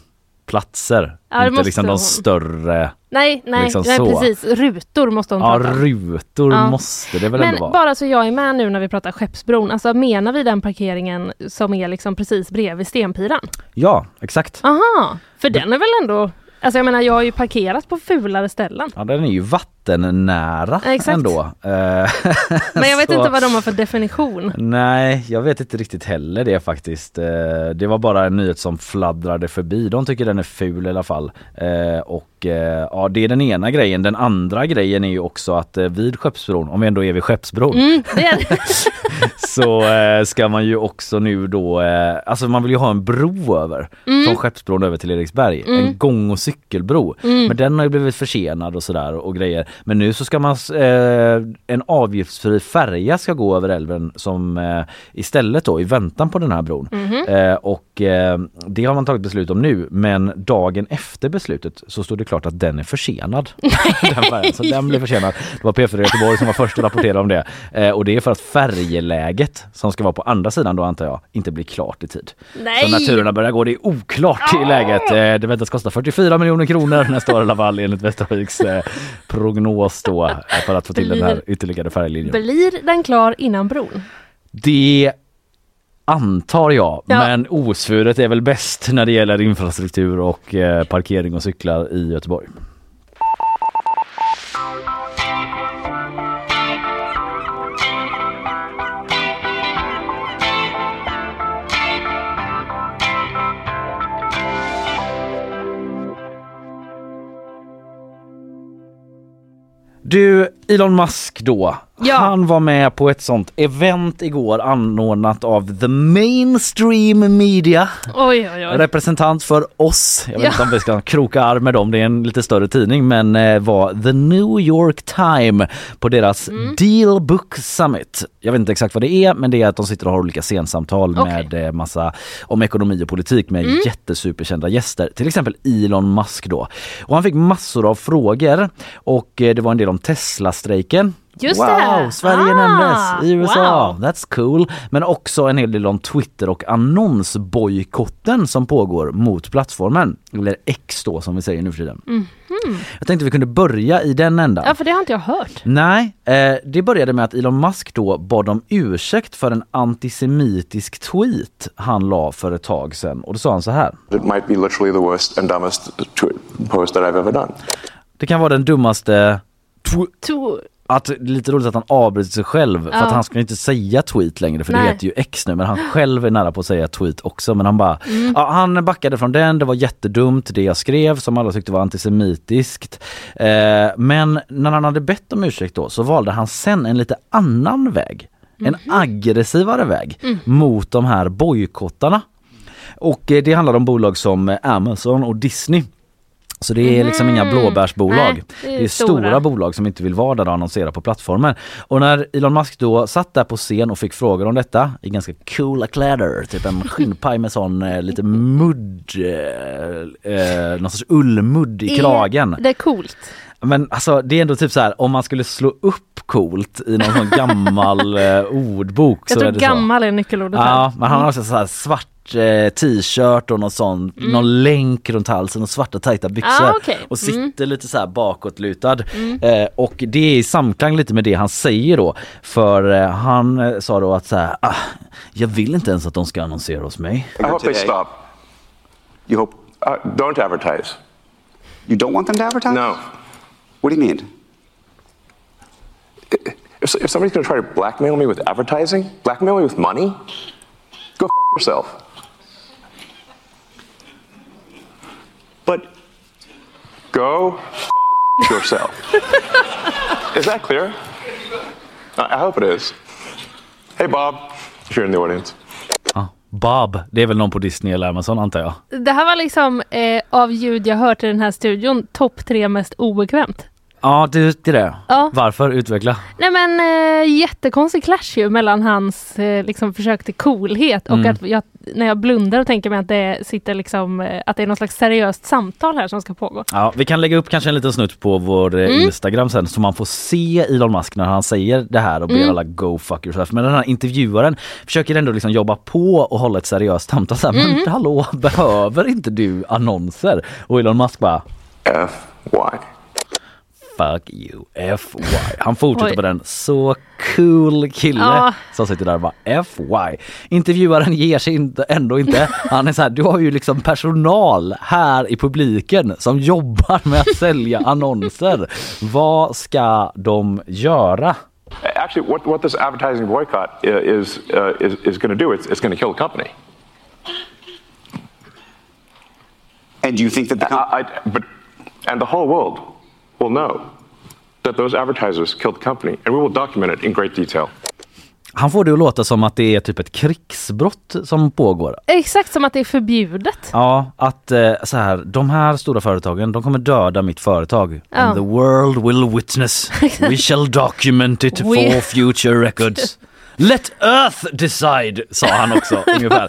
platser. Ja, inte liksom de hon. större Nej, nej, Liksom nej precis. Rutor måste hon Ja prata om. rutor Ja. måste det väl Men ändå vara? bara så jag är med nu när vi pratar Skeppsbron, alltså menar vi den parkeringen som är liksom precis bredvid Stenpiran? Ja exakt. Aha, för den är väl ändå, alltså jag menar jag har ju parkerat på fulare ställen. Ja den är ju vattennära exakt. ändå. Eh, *laughs* Men jag vet inte vad de har för definition. Nej, jag vet inte riktigt heller det faktiskt. Eh, Det var bara en nyhet som fladdrade förbi. De tycker den är ful i alla fall. Eh, Och ja, det är den ena grejen. Den andra grejen är ju också att vid Skeppsbron, om vi ändå är vid Skeppsbron, Mm, *laughs* det så ska man ju också nu då, alltså man vill ju ha en bro över Mm. från Skeppsbron över till Eriksberg. En gång och cykelbro. Men den har ju blivit försenad och sådär och grejer. Men nu så ska man eh, en avgiftsfri färja ska gå över älven som eh, istället då i väntan på den här bron. Eh, och eh, det har man tagit beslut om nu men dagen efter beslutet så stod det klart att den är försenad. *laughs* den, färjan, så den blev försenad. Det var P4 Göteborg som var först att rapportera om det. Eh, och det är för att färjeläget som ska vara på andra sidan då antar jag inte blir klart i tid. Nej! Så turerna börjar gå, det är oklart i läget. Eh, det väntas kosta 44 miljoner kronor nästa år i alla fall enligt Västerviks eh, prognos då eh, för att få till den här ytterligare färjelinjen. Blir den klar innan bron? Det antar jag, Ja. men osvuret är väl bäst när det gäller infrastruktur och eh, parkering och cyklar i Göteborg. Du, Elon Musk då. Ja. Han var med på ett sånt event igår anordnat av the mainstream media. Oj, oj, oj. Representant för oss, jag vet Ja. inte om vi ska kroka arm med dem, det är en lite större tidning, men eh, var The New York Time på deras Mm. Deal Book Summit. Jag vet inte exakt vad det är, men det är att de sitter och har olika scensamtal Okej. med eh, massa om ekonomi och politik med Mm. jättesuperkända gäster. Till exempel Elon Musk då. Och han fick massor av frågor och eh, det var en del om Tesla-strejken. Just wow, det. Sverige Ah, nämndes i USA. wow. That's cool. Men också en hel del om Twitter och annonsbojkotten som pågår mot plattformen. Eller X då som vi säger nu för tiden. Jag tänkte vi kunde börja i den ändan. Ja, för det har inte jag hört. Nej, eh, det började med att Elon Musk då bad om ursäkt för en antisemitisk tweet han la för ett tag sedan. Och då sa han så här. It might be literally the worst and dumbest tw- post that I've ever done. Det kan vara den dummaste tw- att det är lite roligt att han avbryter sig själv för Ja. att han ska inte säga tweet längre för det Nej. heter ju X nu men han själv är nära på att säga tweet också men han bara Mm. ja, han backade från den, det var jättedumt det jag skrev som alla tyckte var antisemitiskt. Eh, men när han hade bett om ursäkt då så valde han sen en lite annan väg. En Mhm. aggressivare väg Mm. mot de här bojkottarna. Och eh, det handlar om bolag som Amazon och Disney. Så det är liksom inga blåbärsbolag. Mm. Nej, det är det är stora. stora. bolag som inte vill vara där och annonsera på plattformen. Och när Elon Musk då satt där på scen och fick frågor om detta i ganska coola kläder, typ en skinnpaj med sån eh, lite mudd, eh, eh, någon sorts ullmudd i kragen. Det är coolt. Men alltså det är ändå typ så här om man skulle slå upp coolt i någon sån gammal eh, ordbok Jag så tror är det gammal är nyckelordet. Ja, men han har också så här svart eh, t-shirt och någon sån, någon länk runt halsen och svarta tajta byxor. Mm. Ah, okej. Och sitter lite så här bakåtlutad. Eh, och det är i samklang lite med det han säger då. För eh, han eh, sa då att så här, ah, jag vill inte ens att de ska annonsera hos mig. I hope they stop. You hope Uh, don't advertise. you don't want them to advertise? No. What do you mean? If, if somebody's going to try to blackmail me with advertising, blackmail me with money, go f- yourself. But Go f- yourself. is that clear? I, hope it is. Hey, Bob, if you're in the audience. Ja, Bob, det är väl någon på Disney eller Amazon antar jag. Det här var liksom eh, av ljud jag hört i den här studion topp tre mest obekvämt. Ja, det, det är det. Ja. Varför? Utveckla. Nej men eh, jättekonstig clash ju mellan hans eh, liksom, försök till coolhet och Mm. att jag, när jag blundar och tänker mig att det sitter liksom, eh, att det är något slags seriöst samtal här som ska pågå. Ja, vi kan lägga upp kanske en liten snutt på vår eh, Mm. Instagram sen så man får se Elon Musk när han säger det här och ber Mm. alla go fuck yourself. Men den här intervjuaren försöker ändå liksom jobba på och hålla ett seriöst samtal. Så här, Mm. Men hallå, *laughs* behöver inte du annonser? Och Elon Musk bara F Y. Fuck you, FY. Han fortsätter Oj. på den. Så cool kille Ja. som sitter där och bara FY. Intervjuaren ger sig inte, ändå inte. Han är så här, du har ju liksom personal här i publiken som jobbar med att sälja annonser. Vad ska de göra? Actually, what, what this advertising boycott is, uh, is, is going to do, it's, it's going to kill the company. and do you think that the I, I, but, and the whole world will know that those advertisers killed the company, and we will document it in great detail. Han får det att låta som att det är typ ett krigsbrott som pågår. Exakt som att det är förbjudet. Ja, att eh, så här, de här stora företagen de kommer döda mitt företag. Ja. And the world will witness. *laughs* We shall document it We- for future records. Let Earth decide, sa han också *laughs* ungefär.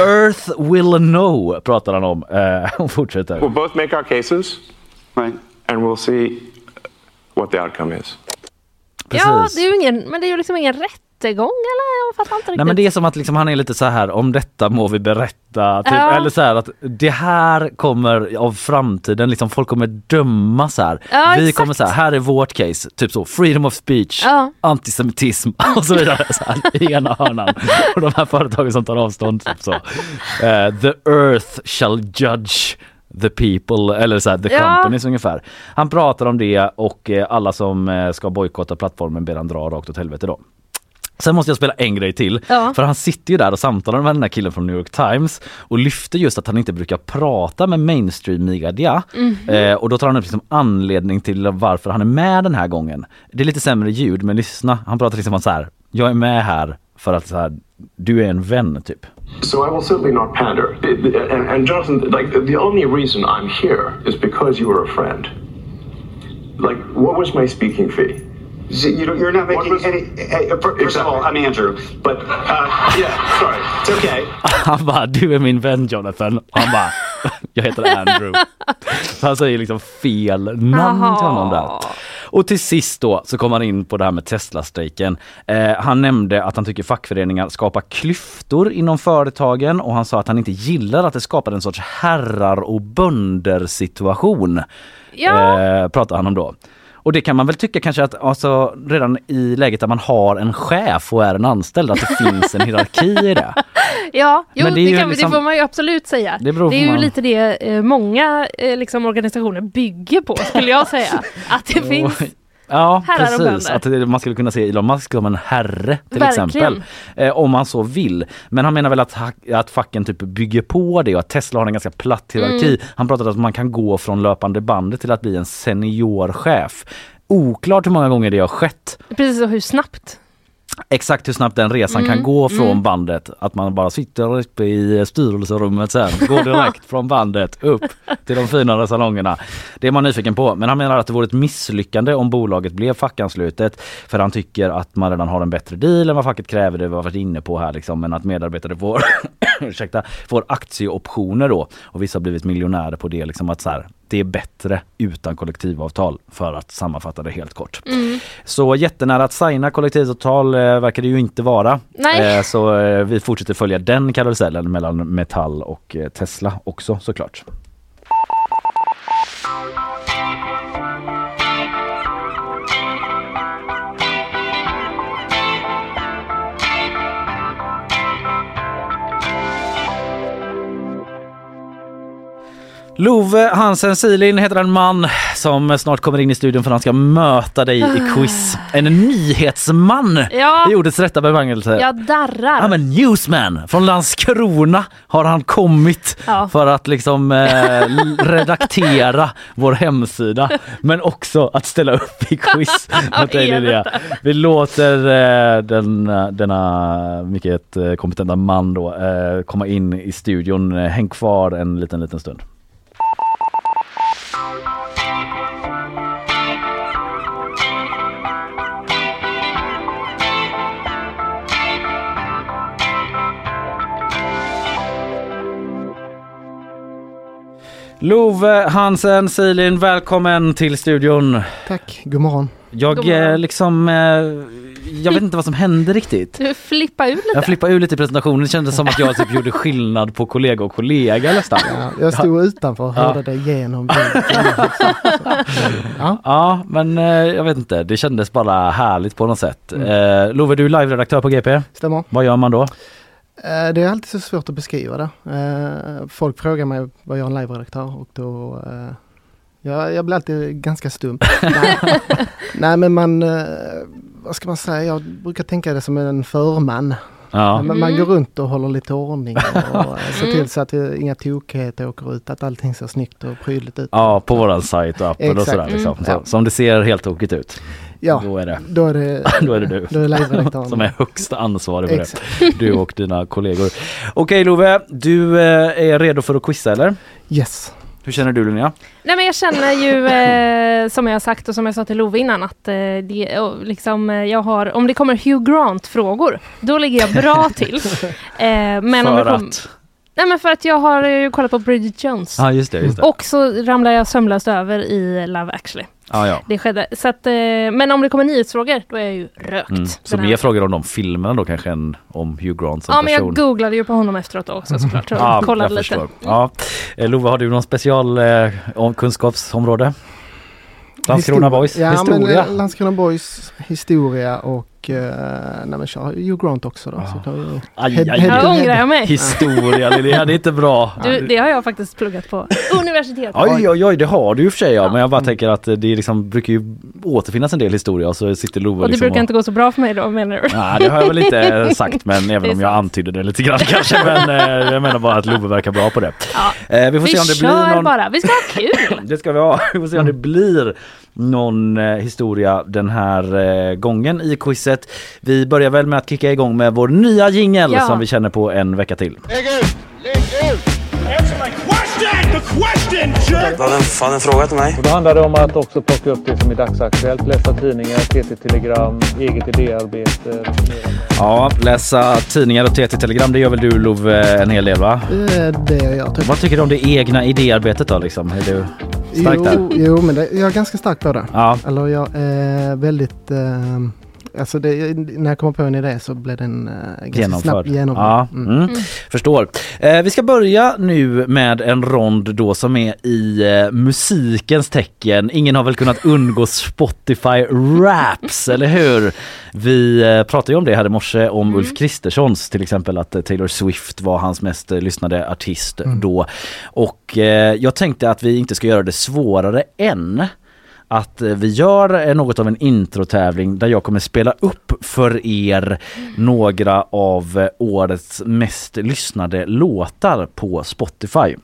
Earth will know, pratar han om. Eh, *laughs* och fortsätter. We'll both make our cases, Right. And we'll see what the outcome is. Ja, det är ju ingen, men det är ju liksom ingen rättegång eller? Jag fattar inte riktigt. Nej men det är som att liksom han är lite så här om detta må vi berätta. Typ, Ja. Eller så här att det här kommer av framtiden, liksom folk kommer döma så här. Ja, vi exakt. kommer så här, här är vårt case, typ så freedom of speech, Ja. antisemitism *laughs* och så vidare så här, i ena hörnan. Och de här företagen som tar avstånd. Typ så. Eh, the earth shall judge the people eller så här, the Ja. companies ungefär. Han pratar om det och eh, alla som eh, ska bojkotta plattformen ber han dra rakt åt helvete då. Sen måste jag spela en grej till. Ja. För han sitter ju där och samtalar med den här killen från New York Times och lyfter just att han inte brukar prata med mainstream media. Mhm. Eh, och då tar han upp liksom anledning till varför han är med den här gången. Det är lite sämre ljud men lyssna. Han pratar liksom om så här. Jag är med här för att så här, du är en vän typ. So I will certainly not pander. And, and Jonathan, like the only reason I'm here is because you were a friend. Like, what was my speaking fee? So you don't, you're not making was- any. Hey, uh, fir- first of all, I'm Andrew. But uh, yeah, sorry, it's okay. *laughs* Han bara, du är min vän Jonathan. Och han bara, jag heter Andrew. Så *laughs* han säger liksom fel namn till honom där. Och till sist då så kom han in på det här med Tesla-strejken. Eh, han nämnde att han tycker fackföreningar skapar klyftor inom företagen och han sa att han inte gillar att det skapar en sorts herrar och bönder situation. Ja. Eh, pratar han om då. Och det kan man väl tycka kanske att alltså, redan i läget där man har en chef och är en anställd att det *laughs* finns en hierarki i det. Ja, jo, Men det, det kan, liksom- det får man ju absolut säga. Det på är ju man- lite det eh, många eh, liksom, organisationer bygger på, skulle jag säga. *laughs* Att det finns... Ja Herrar och precis, bönder. att det- man skulle kunna se Elon Musk som en herre till Verkligen. exempel. Eh, om man så vill. Men han menar väl att, att facken typ bygger på det och att Tesla har en ganska platt hierarki. Mm. Han pratade om att man kan gå från löpande bandet till att bli en seniorchef. Oklart hur många gånger det har skett. Precis, och hur snabbt. Exakt hur snabbt den resan Mm, kan gå från mm. bandet. Att man bara sitter uppe i styrelserummet sen, går direkt *laughs* från bandet upp till de finare salongerna. Det är man nyfiken på. Men han menar att det vore ett misslyckande om bolaget blev fackanslutet. För han tycker att man redan har en bättre deal än vad facket kräver. Det var varit inne på här liksom. Men att medarbetare får, *coughs* ursäkta, får aktieoptioner då. Och vissa har blivit miljonärer på det. Liksom att så här, det är bättre utan kollektivavtal för att sammanfatta det helt kort. Mm. Så jättenära att signa kollektivavtal eh, verkar det ju inte vara. Eh, så eh, vi fortsätter följa den karusellen mellan Metall och eh, Tesla också såklart. Love Hansen Silin heter en man som snart kommer in i studion för han ska möta dig i quiz. En nyhetsman Ja. i ordets rätta bemärkelse. Jag darrar. Ja men newsman från Landskrona har han kommit Ja. för att liksom eh, redaktera vår hemsida men också att ställa upp i quiz. *laughs* mot dig, detta? Vi låter eh, den, denna mycket eh, kompetenta man då eh, komma in i studion. Eh, Häng kvar en liten liten stund. Love Hansen Silin, välkommen till studion. Tack, god morgon. Jag God morgon. eh, liksom, eh, jag vet inte vad som hände riktigt. Du flippar ur lite. Jag flippade ur lite i presentationen, det kändes som att jag typ gjorde skillnad på kollega och kollega nästan. Ja, jag stod utanför och Ja. hörde det genom bilden. Ja. *laughs* Ja, men eh, jag vet inte, det kändes bara härligt på något sätt. Mm. Love, du är live-redaktör på GP. Stämmer. Vad gör man då? Eh, Det är alltid så svårt att beskriva det. Eh, Folk frågar mig vad jag är en live-redaktör och då eh, jag, jag blir alltid ganska stum. *laughs* Nej. Men man, vad ska man säga, jag brukar tänka det som en förman. Ja. Man Mm. går runt och håller lite ordning och *laughs* ser till så att det, inga tokigheter åker ut, att allting ser snyggt och prydligt ut. Ja, på våran sajt och appen och sådär liksom. Mm. Så, Ja. Som det ser helt tokigt ut. Ja, Då är det, då är det, *laughs* då är det du. då är som är högsta ansvarig för Exakt. det. Du och dina kollegor. Okej Love, du eh, är redo för att quizza eller? Yes. Hur känner du Linnea? Nej men jag känner ju eh, som jag har sagt och som jag sa till Love innan att eh, det, liksom, eh, jag har, om det kommer Hugh Grant frågor, då ligger jag bra till. *laughs* Eh, men om det för kom, att? Nej men för att jag har ju kollat på Bridget Jones. Ja just det, just det. Och så ramlar jag sömlöst över i Love actually. Ja, ja. Det skedde. Så att, eh, men om det kommer nyhetsfrågor, då är jag ju rökt. Mm. Så mer frågor om de filmerna då kanske än om Hugh Grant som Ja men person? jag googlade ju på honom efteråt också *laughs* såklart. Så Ja, kollade jag lite. förstår. Ja. Eh, Love, har du någon special eh, om kunskapsområde? Landskrona Boys ja, historia? Men, eh, Landskrona Boys historia och uh, nej men kör Hugh Grant också då. Så kan vi, Aj, head- aj, Här to ångrar head. jag mig. Historia Linnea, det är inte bra. Du, det har jag faktiskt pluggat på universitetet. Oj oj oj det har du ju för sig ja. men jag bara tänker att det liksom brukar ju återfinnas en del historia och så sitter Love Och det liksom brukar inte gå så bra för mig då menar du? Nej det har jag väl inte *laughs* sagt men även om jag antydde det lite grann kanske men eh, jag menar bara att Love verkar bra på det. Ja. Eh, vi får Vi se om det blir någon bara, vi ska ha kul! *laughs* Det ska vi ha. Vi får se om det blir någon eh, historia den här eh, gången i quizet. Vi börjar väl med att kicka igång med vår nya jingel Ja. som vi känner på en vecka till. Du hade en, fan en fråga till mig. Och då handlar det om att också plocka upp det som är dagsaktuellt, läsa tidningar, TT-telegram, eget idéarbete. Ja, läsa tidningar och TT-telegram det gör väl du Love en hel del va? Eh, Det gör jag typ. Vad tycker du om det egna idéarbetet då liksom? Är du stark jo, där? jo, men det, jag är ganska stark på det. Ja. Eller jag är väldigt... Eh, alltså det, när jag kommer på en idé så blir den eh, ganska Genomförd. snabbt genomförd. Ja, Mm. mm. Förstår. Eh, vi ska börja nu med en rond då som är i eh, musikens tecken. Ingen har väl kunnat undgå Spotify Raps, *laughs* eller hur? Vi eh, pratade ju om det här i morse om Ulf Kristerssons till exempel att eh, Taylor Swift var hans mest eh, lyssnade artist då. Och jag tänkte att vi inte ska göra det svårare än att eh, vi gör eh, något av en introtävling där jag kommer spela upp för er några av eh, årets mest lyssnade låtar på Spotify.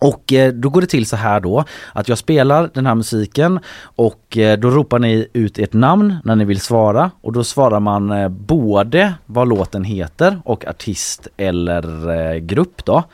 Och då går det till så här då att jag spelar den här musiken och då ropar ni ut ert namn när ni vill svara och då svarar man både vad låten heter och artist eller grupp då.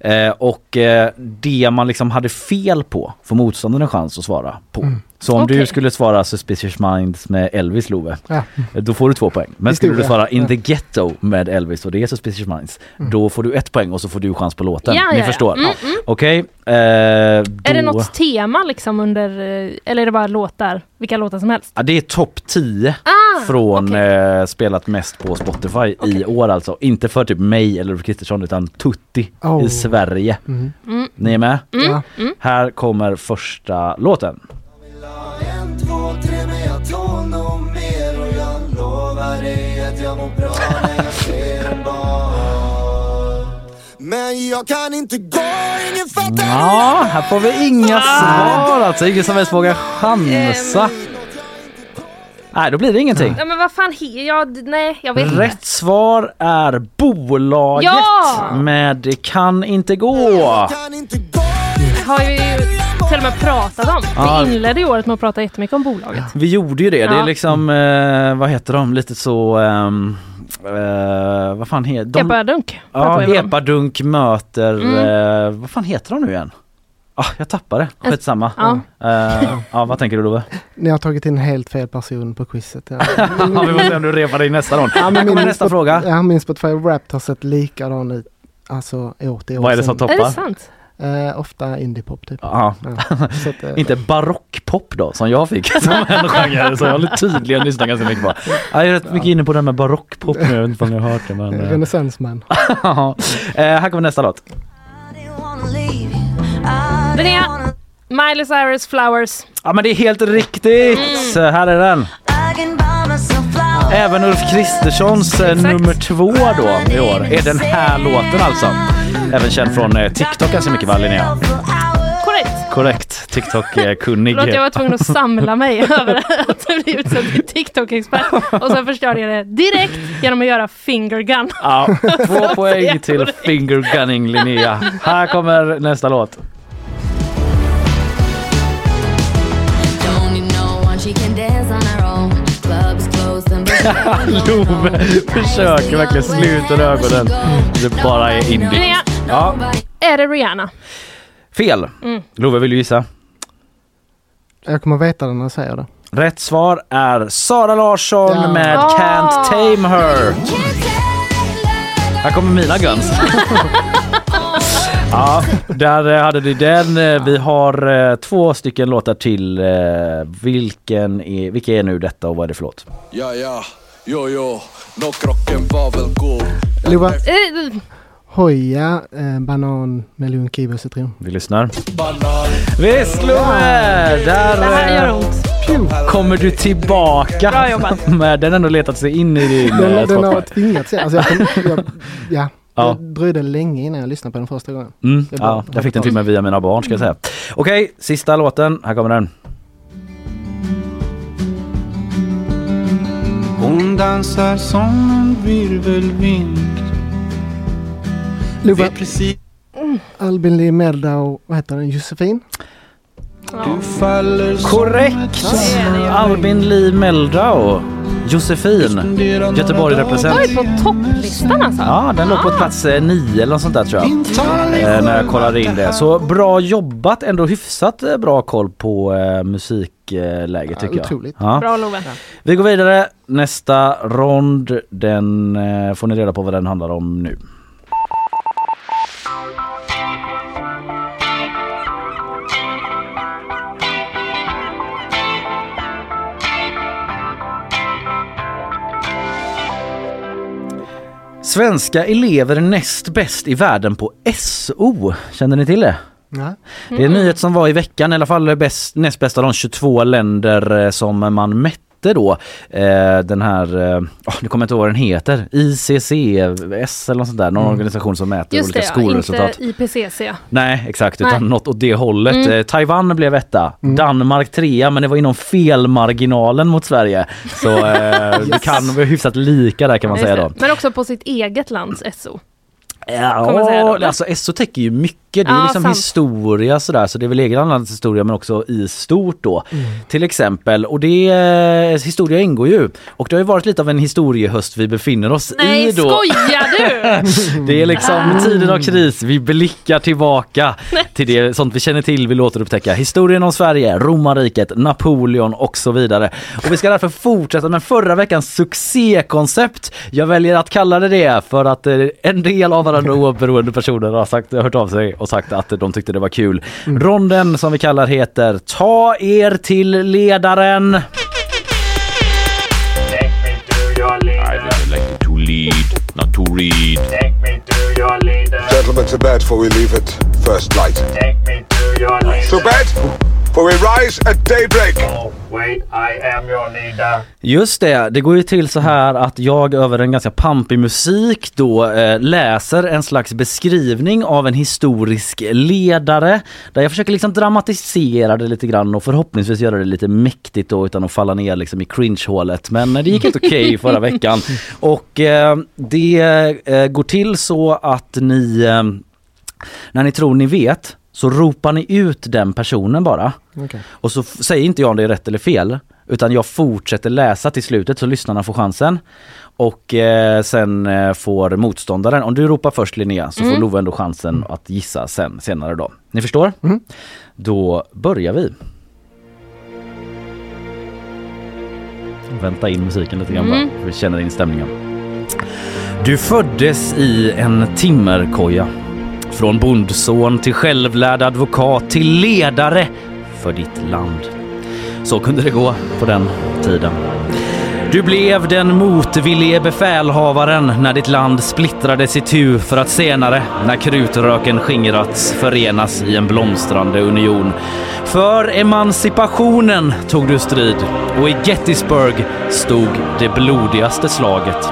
Eh, och eh, det man liksom hade fel på får motståndaren en chans att svara på. Mm. Så om du Okej. skulle svara Suspicious Minds med Elvis Love, Ja. då får du två poäng. Men skulle du svara In Ja. the Ghetto med Elvis och det är Suspicious Minds, Mm. då får du ett poäng och så får du chans på låten. Ja, Ni ja, ja. förstår? Mm, mm. Okej. eh, Är det då- något tema liksom under, eh, eller är det bara låtar, vilka låtar som helst? Ja, det är topp 10 Ah, från okej. eh, spelat mest på Spotify i år alltså. Inte för typ mig eller Ulf Kristersson utan Tutti Oh. i Sverige. Mm. Mm. Ni är med? Mm. Ja. Mm. Här kommer första låten. En, två, tre men jag tål nog mer och jag lovar dig att jag mår bra när jag ser en bar Men jag kan inte gå, ingen fattar Ja, här får vi inga svar alltså. Ingen som helst vågar chansa. Nej, då blir det ingenting. Ja men vad fan, he- jag, nej jag vet inte. Rätt svar är bolaget Ja! med Det kan inte gå. har ju till och med pratat om. Ja. Vi inledde året med att prata jättemycket om bolaget. Vi gjorde ju det. Det är liksom, eh, vad heter de, lite så, ehm, eh, vad fan heter de? Epadunk Ja. Epadunk möter, Mm. eh, vad fan heter de nu igen? Ah, jag tappade, skitsamma. Ja. Eh, ja, vad tänker du Love? Ni har tagit in helt fel person på quizet. Ja. *laughs* Ja, vi får se om du repar dig nästa gång. Ja, men min nästa Spot- fråga. Ja, min Spotify Wrapped har sett likadan ut. Alltså år till år. Vad är det som toppar? Är det sant? Eh, ofta indiepop typ. Ja. *laughs* Så att, eh, Inte barockpop då, som jag fick *laughs* som en *laughs* genre, så jag har tydligen lyssnat ganska mycket på. Jag är rätt mycket inne på det här med barockpop nu, jag vet inte om ni har hört det men... eh, Renässansman. Ja. eh, här kommer nästa låt. Linnea, Miley Cyrus Flowers. Ja men det är helt riktigt! Så här är den. Även Ulf Kristerssons eh, nummer två då i år är den här låten alltså. Även känd från eh, TikTok ganska mycket va Linnea? Korrekt. Korrekt, TikTok-kunnig. Förlåt jag var tvungen att samla mig *laughs* över att bli utsedd till TikTok-expert. Och sen förstörde jag det direkt genom att göra finger gun. Ja, *laughs* två poäng till finger gunning Linnea. Här kommer nästa låt. on, she can *laughs* Love försöker verkligen sluta ögonen. Det bara är indie. Ja, är det Rihanna? fel. Mm. Love vill du gissa? Jag kommer veta det när jag säger det. Rätt svar är Sara Larsson Ja. med Ah. Can't Tame Her. Här kommer mina Guns. *laughs* ja, där eh, hade du den. Eh, Vi har eh, två stycken låtar till. Vilken är, vilka är nu detta och vad är det för låt? Ja, ja, jo, jo, no krocken var väl god. Lova, hoja, eh, banan, melon, kiwi, citron. Vi lyssnar. Visst Love! Där Det här gör ont. kommer du tillbaka. Bra jobbat. *laughs* Den har ändå letat sig in i din Den, eh, den har Spotify. tvingats in. Alltså jag, kom, jag, ja, Ja. det dröjde länge innan jag lyssnade på den första gången. Mm, bra. ja, jag fick den till mig via mina barn ska jag säga. Okej, sista låten. Här kommer den. Hon dansar som en virvelvind. Lova, Precis Albin Lee Merda och vad heter den? Josefin? du faller som Korrekt! Albin Lee Meldau. Josefin. Göteborg represent. Oj, på topplistan alltså. Ja, den låg på plats eh, nio eller något sånt där tror jag. Eh, när jag kollade in det. Så bra jobbat, ändå hyfsat eh, bra koll på eh, musikläget tycker jag. otroligt. Ja. Bra Love. Vi går vidare. Nästa rond, den eh, får ni reda på vad den handlar om nu. Svenska elever näst bäst i världen på SO. Känner ni till det? Ja. Det är en nyhet som var i veckan, i alla fall bäst, näst bäst av de 22 länder eh, som man mätte då. Eh, den här, eh, oh, nu kommer jag inte ihåg vad den heter, ICCS eller något sånt där, någon Mm. organisation som mäter Just olika det, ja, skolresultat. inte IPCC. Nej exakt, utan Nej. något åt det hållet. Mm. Eh, Taiwan blev etta, Danmark trea men det var inom felmarginalen mot Sverige. Så eh, *laughs* det kan vara hyfsat lika där kan man Just säga det. då. Men också på sitt eget lands SO. Ja, alltså SO täcker ju mycket. Det är Ja, liksom sant. historia sådär, så det är väl egen landets historia men också i stort då. Mm. Till exempel, och det, eh, historia ingår ju. Och det har ju varit lite av en historiehöst vi befinner oss Nej, i då. skojar du? *laughs* Det är liksom tiden av kris, vi blickar tillbaka till det sånt vi känner till, vill återupptäcka. Historien om Sverige, romarriket, Napoleon och så vidare. Och vi ska därför fortsätta med förra veckans succékoncept. Jag väljer att kalla det det för att eh, en del av varandra *laughs* oberoende personer har sagt, hört av sig och sagt att de tyckte det var kul. Ronden som vi kallar heter Ta er till ledaren. Lead, not to read. Take me to your leader. Gentlemen, to bed before we leave it. First light. Take me to your leader. To bed, for we rise at daybreak. Oh, wait, I am your leader. Just det, det går ju till så här att jag över en ganska pampig musik då eh, läser en slags beskrivning av en historisk ledare där jag försöker liksom dramatisera det lite grann och förhoppningsvis göra det lite mäktigt då utan att falla ner liksom i cringe-hålet. Men eh, det gick helt okej *laughs* förra veckan och eh, det eh, går till så att ni eh, när ni tror ni vet så ropar ni ut den personen bara. Okej. Och så säger inte jag om det är rätt eller fel utan jag fortsätter läsa till slutet så lyssnarna får chansen. Och eh, sen eh, får motståndaren, om du ropar först Linnea så får Mm. Love ändå chansen att gissa sen senare då. Ni förstår? Mm. Då börjar vi. Vänta in musiken lite grann Mm. bara, för vi känner in stämningen. Du föddes i en timmerkoja. Från bondson till självlärd advokat till ledare för ditt land. Så kunde det gå på den tiden. Du blev den motvillige befälhavaren när ditt land splittrades i tu för att senare, när krutröken skingrats, förenas i en blomstrande union. För emancipationen tog du strid och i Gettysburg stod det blodigaste slaget.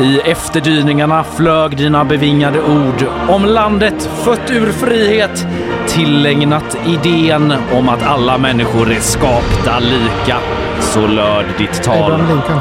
I efterdyningarna flög dina bevingade ord om landet fött ur frihet tillägnat idén om att alla människor är skapta lika. Så löd ditt tal. Abraham Lincoln.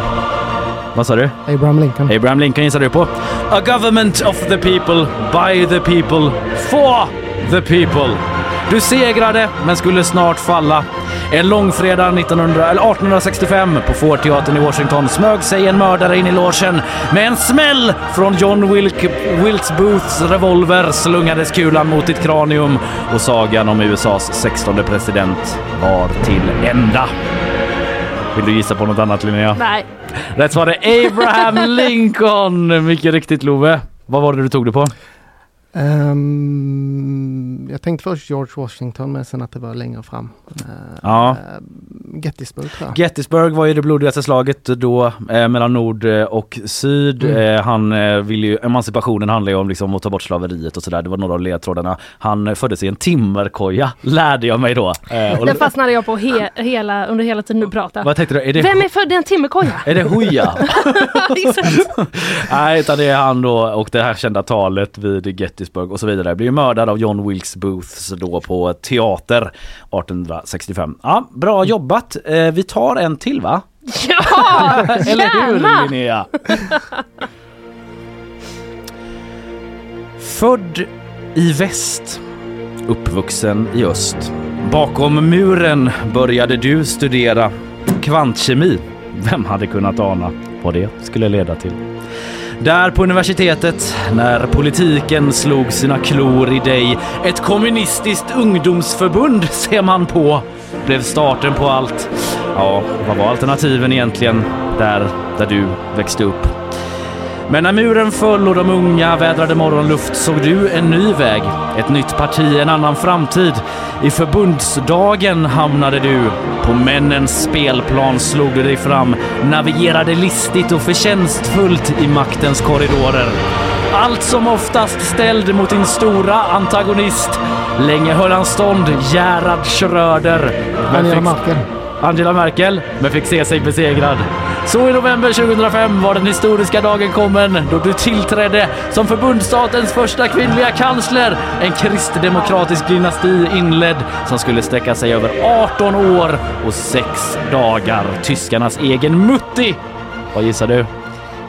Vad sa du? Abraham Lincoln. Abraham Lincoln gissade du på. A government of the people, by the people, for the people. Du segrade men skulle snart falla. En långfredag 1900, eller 1865 på Fordteatern i Washington smög sig en mördare in i logen. Med en smäll från John Wilk, Wilkes Booths revolver slungades kulan mot ditt kranium och sagan om USAs 16 president var till ända. Vill du gissa på något annat Linnea? Nej. Rätt svar är Abraham Lincoln! Mycket riktigt Love. Vad var det du tog det på? Ehm, jag tänkte först George Washington men sen att det var längre fram. Uh, Ja. Gettysburg tror jag. Gettysburg var ju det blodigaste slaget då eh, mellan nord eh, och syd. Mm. Eh, han eh, ville ju, emancipationen handlar ju om liksom att ta bort slaveriet och sådär. Det var några av ledtrådarna. Han eh, föddes i en timmerkoja, *laughs* lärde jag mig då. Eh, och- Den fastnade jag på he hela, under hela tiden du pratade. vad tänkte du? Är det, Vem är född i en timmerkoja? är det? *laughs* Exakt. *laughs* Nej, utan det är han då och det här kända talet vid Gettysburg och så vidare. Blir mördad av John Wilkes Booths då på teater 1865. Ja, bra jobbat. Eh, vi tar en till va? *laughs* Ja, *laughs* Eller hur! Linnea? Född i väst, uppvuxen i öst. Bakom muren började du studera kvantkemi. Vem hade kunnat ana vad det skulle leda till? Där på universitetet, när politiken slog sina klor i dig, ett kommunistiskt ungdomsförbund *laughs* ser man på, blev starten på allt. Ja, vad var alternativen egentligen där, där du växte upp? Men när muren föll och de unga vädrade morgonluft såg du en ny väg, ett nytt parti, en annan framtid. I förbundsdagen hamnade du. På männens spelplan slog du dig fram, navigerade listigt och förtjänstfullt i maktens korridorer. Allt som oftast ställd mot din stora antagonist. Länge höll han stånd, Gerhard Schröder. Angela Merkel. Angela Merkel, men fick se sig besegrad. Så i november 2005 var den historiska dagen kommen då du tillträdde som förbundsstatens första kvinnliga kansler. En kristdemokratisk dynasti inledd som skulle sträcka sig över 18 år och 6 dagar. Tyskarnas egen Mutti. Vad gissar du?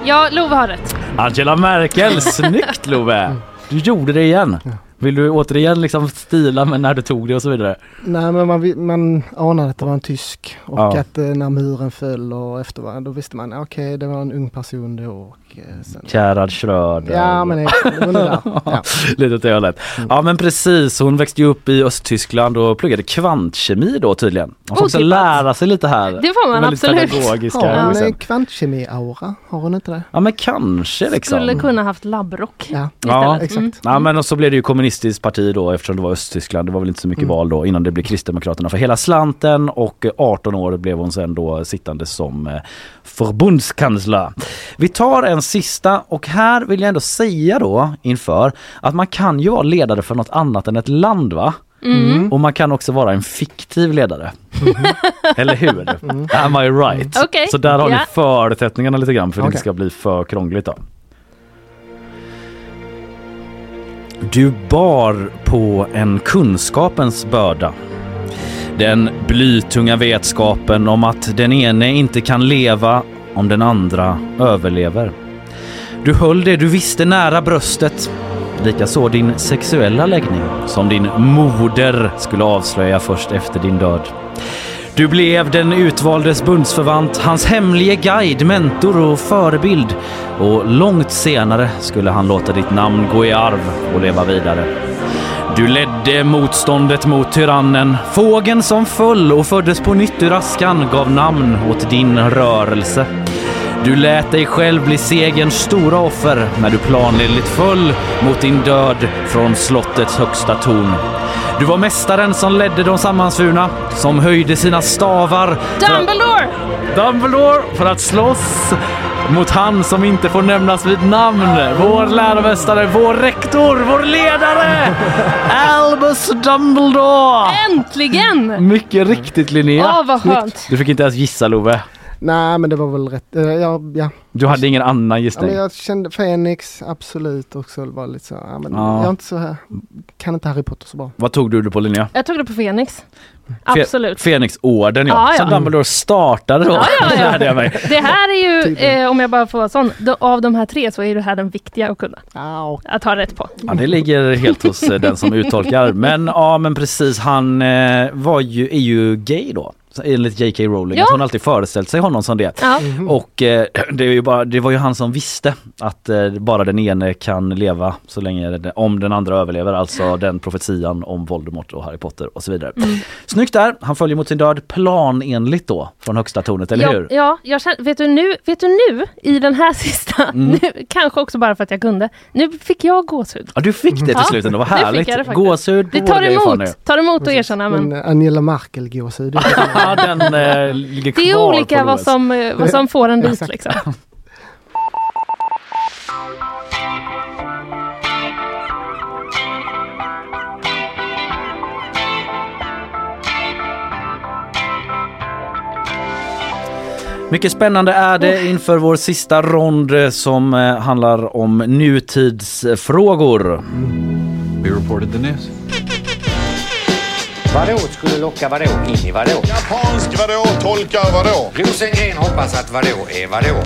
Ja, Love har rätt. Angela Merkel, *laughs* snyggt Love! Du gjorde det igen. Vill du återigen liksom stila med när du tog det och så vidare? Nej men man, man anade att det var en tysk och Ja. att eh, när muren föll och eftervarande då visste man okej det var en ung person då och sen... Gerhard Schröder. Ja men det det var det där. *laughs* Ja. Lite åt det hållet. Ja men precis, hon växte ju upp i Östtyskland och pluggade kvantkemi då tydligen. Hon får också Otippat. lära sig lite här. Det får man Väldigt absolut. pedagogiska. Har hon en kvantkemi-aura? Har hon inte det? Ja men kanske liksom. Skulle kunna haft labbrock. Ja, Ja. Mm. Ja men och så blev det ju kommunististiskt parti då eftersom det var Östtyskland. Det var väl inte så mycket Mm. val då innan det blev Kristdemokraterna för hela slanten och eh, 18 år blev hon sen då sittande som eh, förbundskansler. Vi tar en sista och här vill jag ändå säga då inför att man kan ju vara ledare för något annat än ett land va? Mm. Och man kan också vara en fiktiv ledare. Eller hur? Am I right? Mm. Okej, Så där har ja. ni förutsättningarna lite grann för att det inte ska bli för krångligt då. Du bar på en kunskapens börda. Den blytunga vetskapen om att den ene inte kan leva om den andra överlever. Du höll det du visste nära bröstet. Likaså din sexuella läggning som din moder skulle avslöja först efter din död. Du blev den utvaldes bundsförvant, hans hemlige guide, mentor och förebild. Och långt senare skulle han låta ditt namn gå i arv och leva vidare. Du ledde motståndet mot tyrannen. Fågeln som föll och föddes på nytt ur askan gav namn åt din rörelse. Du lät dig själv bli segerns stora offer när du planenligt föll mot din död från slottets högsta torn. Du var mästaren som ledde de sammansvurna, som höjde sina stavar för att- Dumbledore! Dumbledore för att slåss mot han som inte får nämnas vid namn. Vår läromästare, vår rektor, vår ledare! *laughs* Albus Dumbledore! Äntligen! Mycket riktigt Linnea. Åh, vad skönt. Du fick inte ens gissa Love. Nej men det var väl rätt, eh, ja, ja. Du hade ingen annan ja gissning? men jag kände Fenix, absolut också var lite så, ja men Ja. jag är inte så här, kan inte Harry Potter så bra. Vad tog du på Linnea? Jag tog det på Fenix. Fe- Absolut. Fenixorden ja. Ja, ja. Som Dumbledore startade då. Ja, ja, *laughs* ja. jag mig. Det här är ju, eh, om jag bara får vara sån, då, av de här tre så är det här den viktiga att kunna. Att ha rätt på. Ja, det ligger helt hos eh, den som uttolkar. Men ja, men precis. Han eh, var ju, är ju gay då. Enligt J.K. Rowling. Ja. Att hon alltid föreställt sig honom som det. Ja. Och eh, det, är ju bara, det var ju han som visste att eh, bara den ene kan leva så länge det, om den andra överlever. Alltså den profetian om Voldemort och Harry Potter och så vidare. Mm. Snyggt där. Han följer mot sin död planenligt då från högsta tornet, eller ja, hur? Ja, jag känner, vet, du nu, vet du nu i den här *laughs* sista, Mm. nu, kanske också bara för att jag kunde, nu fick jag gåshud. Ja, du fick det till slut ändå. Vad härligt. det. Gåshud Det tar emot, tar emot att erkänna men Men Angela Merkel gåshud. *laughs* Ja, den eh, ligger kvar det är olika vad som, eh, vad som får en *laughs* dit liksom. Mycket spännande är det inför vår sista rond eh, som eh, handlar om nutidsfrågor. We reported the news. Vadå skulle locka vadå in i vadå? Japansk vadå? Tolkar vadå? Rosengren hoppas att vadå är vadå?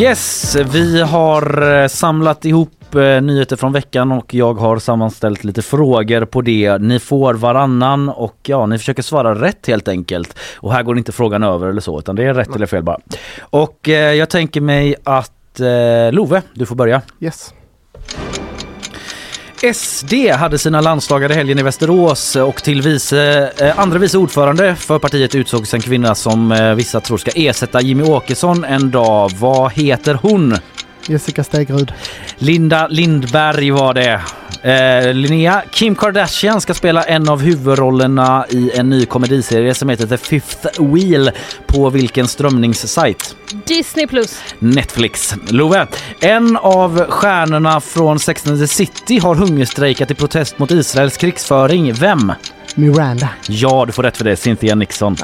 Yes, vi har eh, samlat ihop eh, nyheter från veckan och jag har sammanställt lite frågor på det. Ni får varannan och ja, ni försöker svara rätt helt enkelt. Och här går inte frågan över eller så utan det är rätt eller fel bara. Och eh, jag tänker mig att eh, Love, du får börja. Yes. SD hade sina landsdagar i helgen i Västerås och till vice, eh, andra vice ordförande för partiet utsågs en kvinna som eh, vissa tror ska ersätta Jimmy Åkesson en dag. Vad heter hon? Jessica Stegrud. Linda Lindberg var det. Eh, Linnea, Kim Kardashian ska spela en av huvudrollerna i en ny komediserie som heter The Fifth Wheel på vilken strömningssajt? Disney plus. Netflix. Love, en av stjärnorna från Sex and the City har hungerstrejkat i protest mot Israels krigsföring. Vem? Miranda. Ja, du får rätt för det. Cynthia Nixon.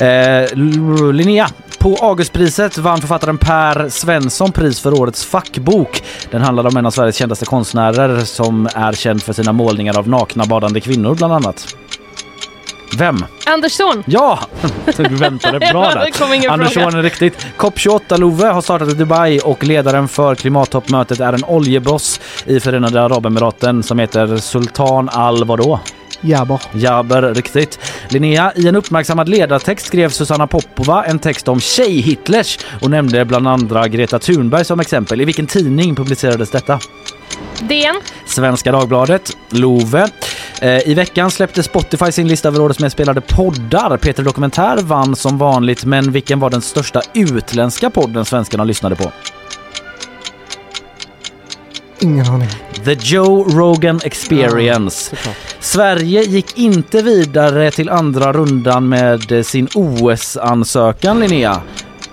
Eh, L- Linnea, på Augustpriset vann författaren Per Svensson pris för årets fackbok. Den handlar om en av Sveriges kändaste konstnärer som är känd för sina målningar av nakna badande kvinnor bland annat. Vem? Andersson. Ja! *laughs* Du väntade bra där. Andersson är riktigt. COP28 Love har startat i Dubai och ledaren för klimattoppmötet är en oljeboss i Förenade Arabemiraten som heter Sultan Al vadå? Jabber. Jaber, riktigt. Linnea, i en uppmärksammad ledartext skrev Susanna Popova en text om tjej-Hitlers och nämnde bland andra Greta Thunberg som exempel. I vilken tidning publicerades detta? DN. Svenska Dagbladet, Love. Eh, I veckan släppte Spotify sin lista över årets mest spelade poddar. Peter Dokumentär vann som vanligt, men vilken var den största utländska podden svenskarna lyssnade på? Ingen aning. The Joe Rogan Experience. Sverige gick inte vidare till andra rundan med sin OS-ansökan, Linnea.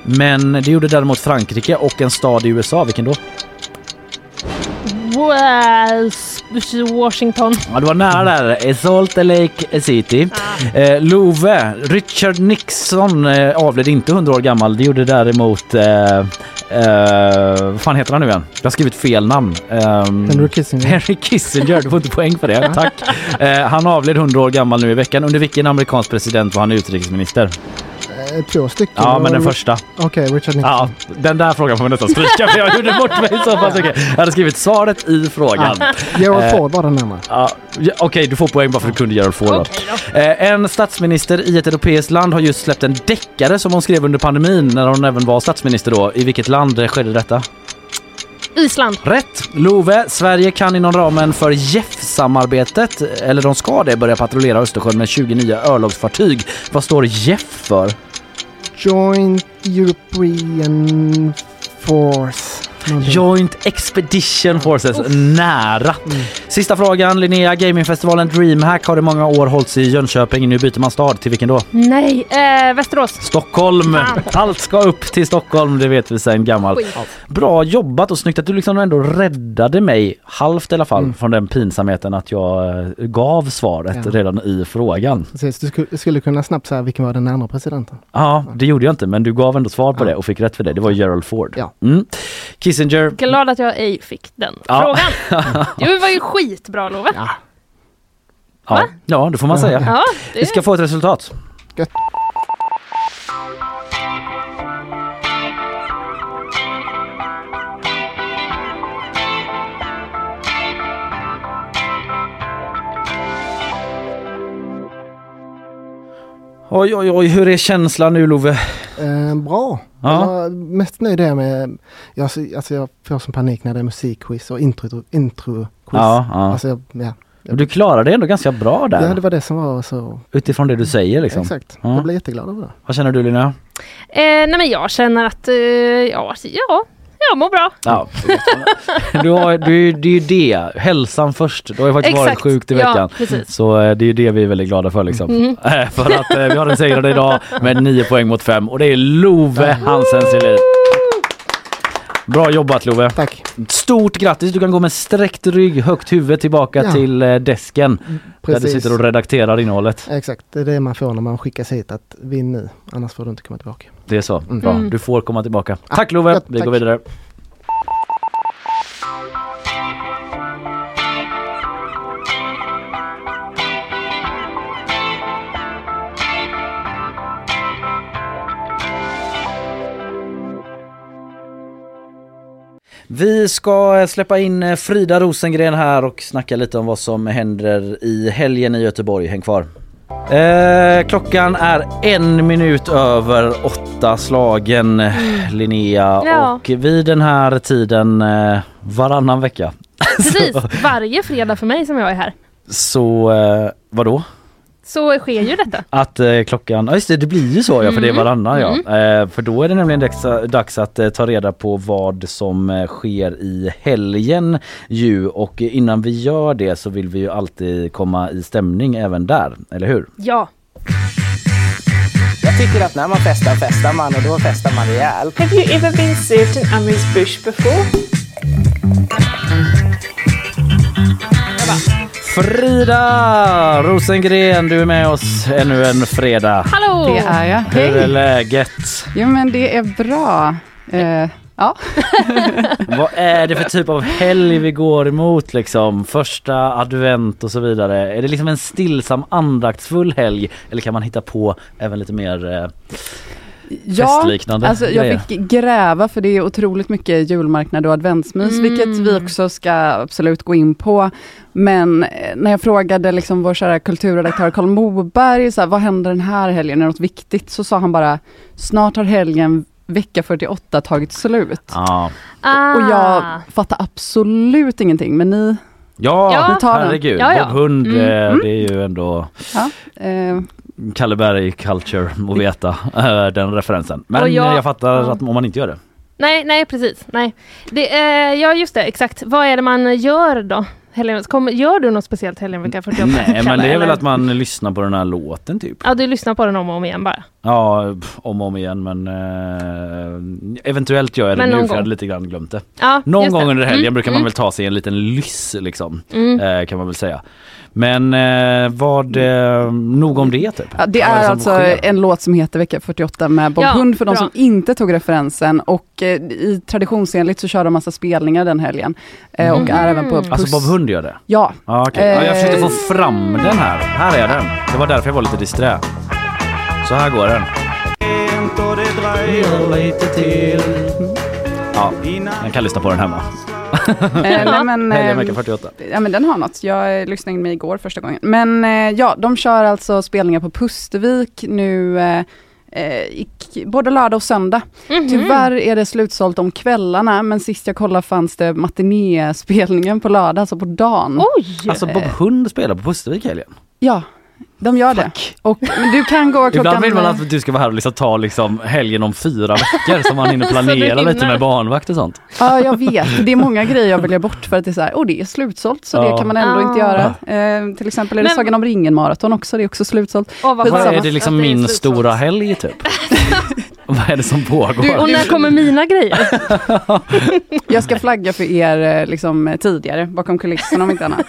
Men det gjorde däremot Frankrike och en stad i USA. Vilken då? Was- Washington. Ja, det var nära där. Salt Lake City. Eh, Love, Richard Nixon eh, avled inte 100 år gammal. Det gjorde däremot... Eh, eh, vad fan heter han nu igen? Jag har skrivit fel namn. Ehm, Henry Kissinger. Henry Kissinger, du får inte poäng för det. *laughs* Tack. Eh, han avled 100 år gammal nu i veckan. Under vilken amerikansk president var han utrikesminister? Eh, Två stycken. Ja, men den Och- första. Okej, Richard Nixon. Ja, den där frågan får vi nästan stryka för jag gjorde bort mig så pass mycket. Jag hade skrivit svaret i frågan. Gerald Eh, Ford var den närmare. Ja, ja, Okej, du får poäng bara för att du kunde Gerald Ford. då. Eh, en statsminister i ett europeiskt land har just släppt en deckare som hon skrev under pandemin när hon även var statsminister då. I vilket land skedde detta? Island. Rätt! Love, Sverige kan inom ramen för JEF-samarbetet, eller de ska det, börja patrullera Östersjön med 29 örlogsfartyg. Vad står JEF för? Joint European Force. Joint Expedition Forces. Nära. Sista frågan Linnea, gamingfestivalen DreamHack har i många år hållits i Jönköping. Nu byter man stad. Till vilken då? Nej, eh, Västerås. Stockholm! Fan. Allt ska upp till Stockholm, det vet vi sedan gammalt. Skit. Bra jobbat och snyggt att du liksom ändå räddade mig, halvt i alla fall, Mm. från den pinsamheten att jag eh, gav svaret Ja. redan i frågan. Precis, du skulle, skulle kunna snabbt säga vilken var den andra presidenten. Ja, det gjorde jag inte men du gav ändå svar på Ja. det och fick rätt för det. Det var Gerald Ford. Ja. Mm. Kissinger. Glad att jag ej fick den Ja. frågan. *laughs* Det var ju skitbra Love. Ja. Ja, ja det får man säga. Ja, Vi ska få ett resultat. Gött. Oj, oj, oj, hur är känslan nu Love? Eh, bra. Ja. Jag mest nöjd är med, jag, alltså jag får som panik när det är musikquiz och intro, intro Ja, ja. Alltså jag, ja. Du klarar det ändå ganska bra där. ja, det var det som var så. Utifrån det du säger liksom. Exakt. Ja. Jag blir jätteglad över det. Vad känner du Linnea? Eh, nej men jag känner att, eh, ja, ja, jag mår bra. Ja, *laughs* du har, du, det är ju det, hälsan först. Du har ju faktiskt varit Exakt. sjukt i Ja, veckan. precis. så eh, det är ju det vi är väldigt glada för liksom. Mhm. *laughs* Eh, För att eh, vi har en segrare idag med 9 poäng mot 5 och det är Love Hansen Selin. Bra jobbat Love! Tack! Stort grattis! Du kan gå med sträckt rygg, högt huvud tillbaka Ja. till eh, desken. Där du Precis. sitter och redakterar innehållet. Exakt, det är det man får när man skickas hit att vinn nu, annars får du inte komma tillbaka. Det är så. Mm. Bra. Mm. Du får komma tillbaka. Tack Love! gott, Vi går vidare. Vi ska släppa in eh, Frida Rosengren här och snacka lite om vad som händer i helgen i Göteborg. Häng kvar. Eh, klockan är en minut över åtta slagen Linnea Ja. och vid den här tiden eh, varannan vecka *laughs* Precis, varje fredag för mig som jag är här. så eh, vadå? Så sker ju detta. Att eh, klockan, ja just det, det blir ju så ja för det är Mm. varannan ja. Mm. Eh, för då är det nämligen dags, dags att eh, ta reda på vad som eh, sker i helgen ju och innan vi gör det så vill vi ju alltid komma i stämning även där, eller hur? Ja. Jag tycker att när man festar festar man och då festar man rejält. Have you ever been served an bush before? Frida Rosengren, du är med oss ännu en fredag. Hallå! Det är jag. Hur är Hej! läget? Jo men det är bra. Eh, ja. *laughs* Vad är det för typ av helg vi går emot liksom? Första advent och så vidare. Är det liksom en stillsam andaktsfull helg eller kan man hitta på även lite mer eh, Ja, alltså jag fick gräva för det är otroligt mycket julmarknad och adventsmys, Mm. vilket vi också ska absolut gå in på. Men eh, när jag frågade liksom vår kära kulturredaktör Karl Moberg, så här, vad händer den här helgen, är det något viktigt? Så sa han bara, snart har helgen vecka 48 tagit slut. Ah. Och jag fattar absolut ingenting, men ni, ja, Ja. Herregud. Ja, ja. Bob Hund, Mm. eh, Mm. det är ju ändå ja. Eh, Kalle Berg culture att veta eh, den referensen. Men jag- jag, fattar ja. att om man inte gör det. Nej, nej precis. Nej. Det, eh, ja just det, exakt. Vad är det man gör då? Helgen, kom, gör du något speciellt helgen vecka 48? Nej men det är väl att man lyssnar på den här låten typ. Ja, du lyssnar på den om och om igen bara. Ja, om och om igen men eh, eventuellt gör jag det Men nu för jag hade lite grann glömt det. Ja, Någon det. gång under helgen Mm, brukar man mm. väl ta sig en liten lyss liksom. Mm. Eh, kan man väl säga. Men eh, vad, eh, nog om det typ. Ja, det är alltså sker? en låt som heter Vecka 48 med Bob Ja, Hund för de bra. som inte tog referensen och eh, i traditionsenligt så kör de massa spelningar den helgen. Eh, och Mhm. är även på Puss. Alltså Bob Hund gör det? Ja. Ja, okej. ja, jag försökte Eh, få fram den här. Här är den. Det var därför jag var lite disträ. Så här går den. lite till. Ja, man kan lyssna på den hemma. Eh, *laughs* nej, men, Helgen eh, vecka 48. Ja men den har något. Jag eh, lyssnade in mig igår första gången. Men eh, ja, de kör alltså spelningar på Pustervik nu eh, eh, både lördag och söndag. Mhm. Tyvärr är det slutsålt om kvällarna, men sist jag kollade fanns det matinéspelningen på lördag, alltså på dagen. Oj! Alltså Bob Hund spelar på Pustervik helgen. Ja, De gör det. Och men du kan gå *laughs* klockan... Ibland vill man att du ska vara här och liksom ta liksom helgen om fyra veckor så man hinner *laughs* du planera lite med barnvakt och sånt. Ja, jag vet. Det är många grejer jag väljer bort för att det är så här, oh, det är slutsålt, så Ja. det kan man ändå inte Ah. göra. Eh, till exempel är det Men- Sagan om ringen-maraton också, det är också slutsålt. Åh, vad. Vad är det liksom det är min slutsålt. stora helg typ? *laughs* Vad är det som pågår? Och när kommer mina grejer? Jag ska flagga för er eh, liksom, tidigare, bakom kulisserna om inte annat.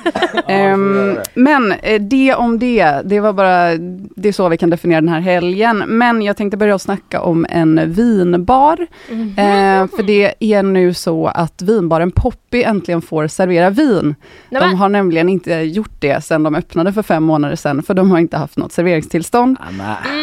Ehm, men eh, det om det, det var bara, det är så vi kan definiera den här helgen. Men jag tänkte börja snacka om en vinbar. Mhm. Eh, för det är nu så att vinbaren Poppy äntligen får servera vin. Nej, De men- har nämligen inte gjort det sedan de öppnade för fem månader sedan, för de har inte haft något serveringstillstånd.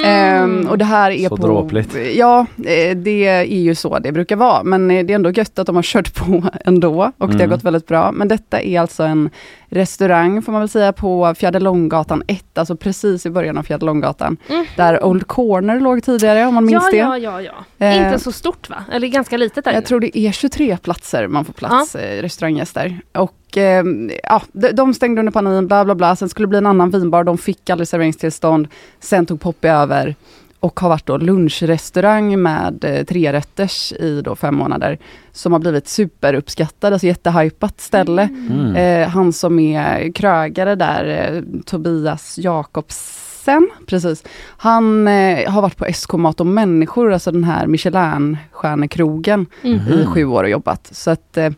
Ehm, och det här är Så på... dråpligt. Ja, eh, det är ju så det brukar vara, men eh, det är ändå gött att de har kört på *laughs* ändå och det har Mm. gått väldigt bra. Men detta är alltså en restaurang, får man väl säga, på Fjärde Långgatan 1, alltså precis i början av Fjärde Långgatan, där Old Corner låg tidigare, om man minns. Ja, det. ja, ja, ja. Eh, Inte så stort va? Eller ganska litet där jag inne. tror det är 23 platser man får plats, eh, restauranggäster. Och eh, ja, de, de stängde under pandemin, bla bla bla. Sen skulle det bli en annan vinbar, de fick aldrig serveringstillstånd. Sen tog Poppy över och har varit då lunchrestaurang med eh, trerätters i då fem månader. Som har blivit superuppskattad, alltså jättehypat ställe. Mm. Eh, han som är krögare där, eh, Tobias Jakobsen, precis. Han eh, har varit på SK Mat och Människor, alltså den här Michelin-stjärnekrogen Mhm. i sju år och jobbat. Så att eh,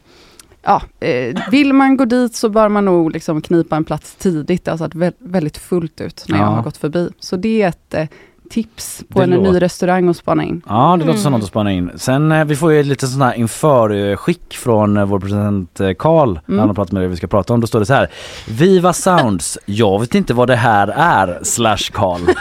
Ja, eh, vill man gå dit så bör man nog liksom knipa en plats tidigt. Det har sett vä- väldigt fullt ut när jag Ja. har gått förbi. Så det är ett tips på Det en låter- ny restaurang att spana in. Ja det låter som Mm. något att spana in. Sen eh, vi får ju lite sån här införskick från eh, vår president eh, Karl när Mm. han har pratat med det vi ska prata om. Då står det så här. Viva Sounds, jag vet inte vad det här är, slash Karl. *laughs*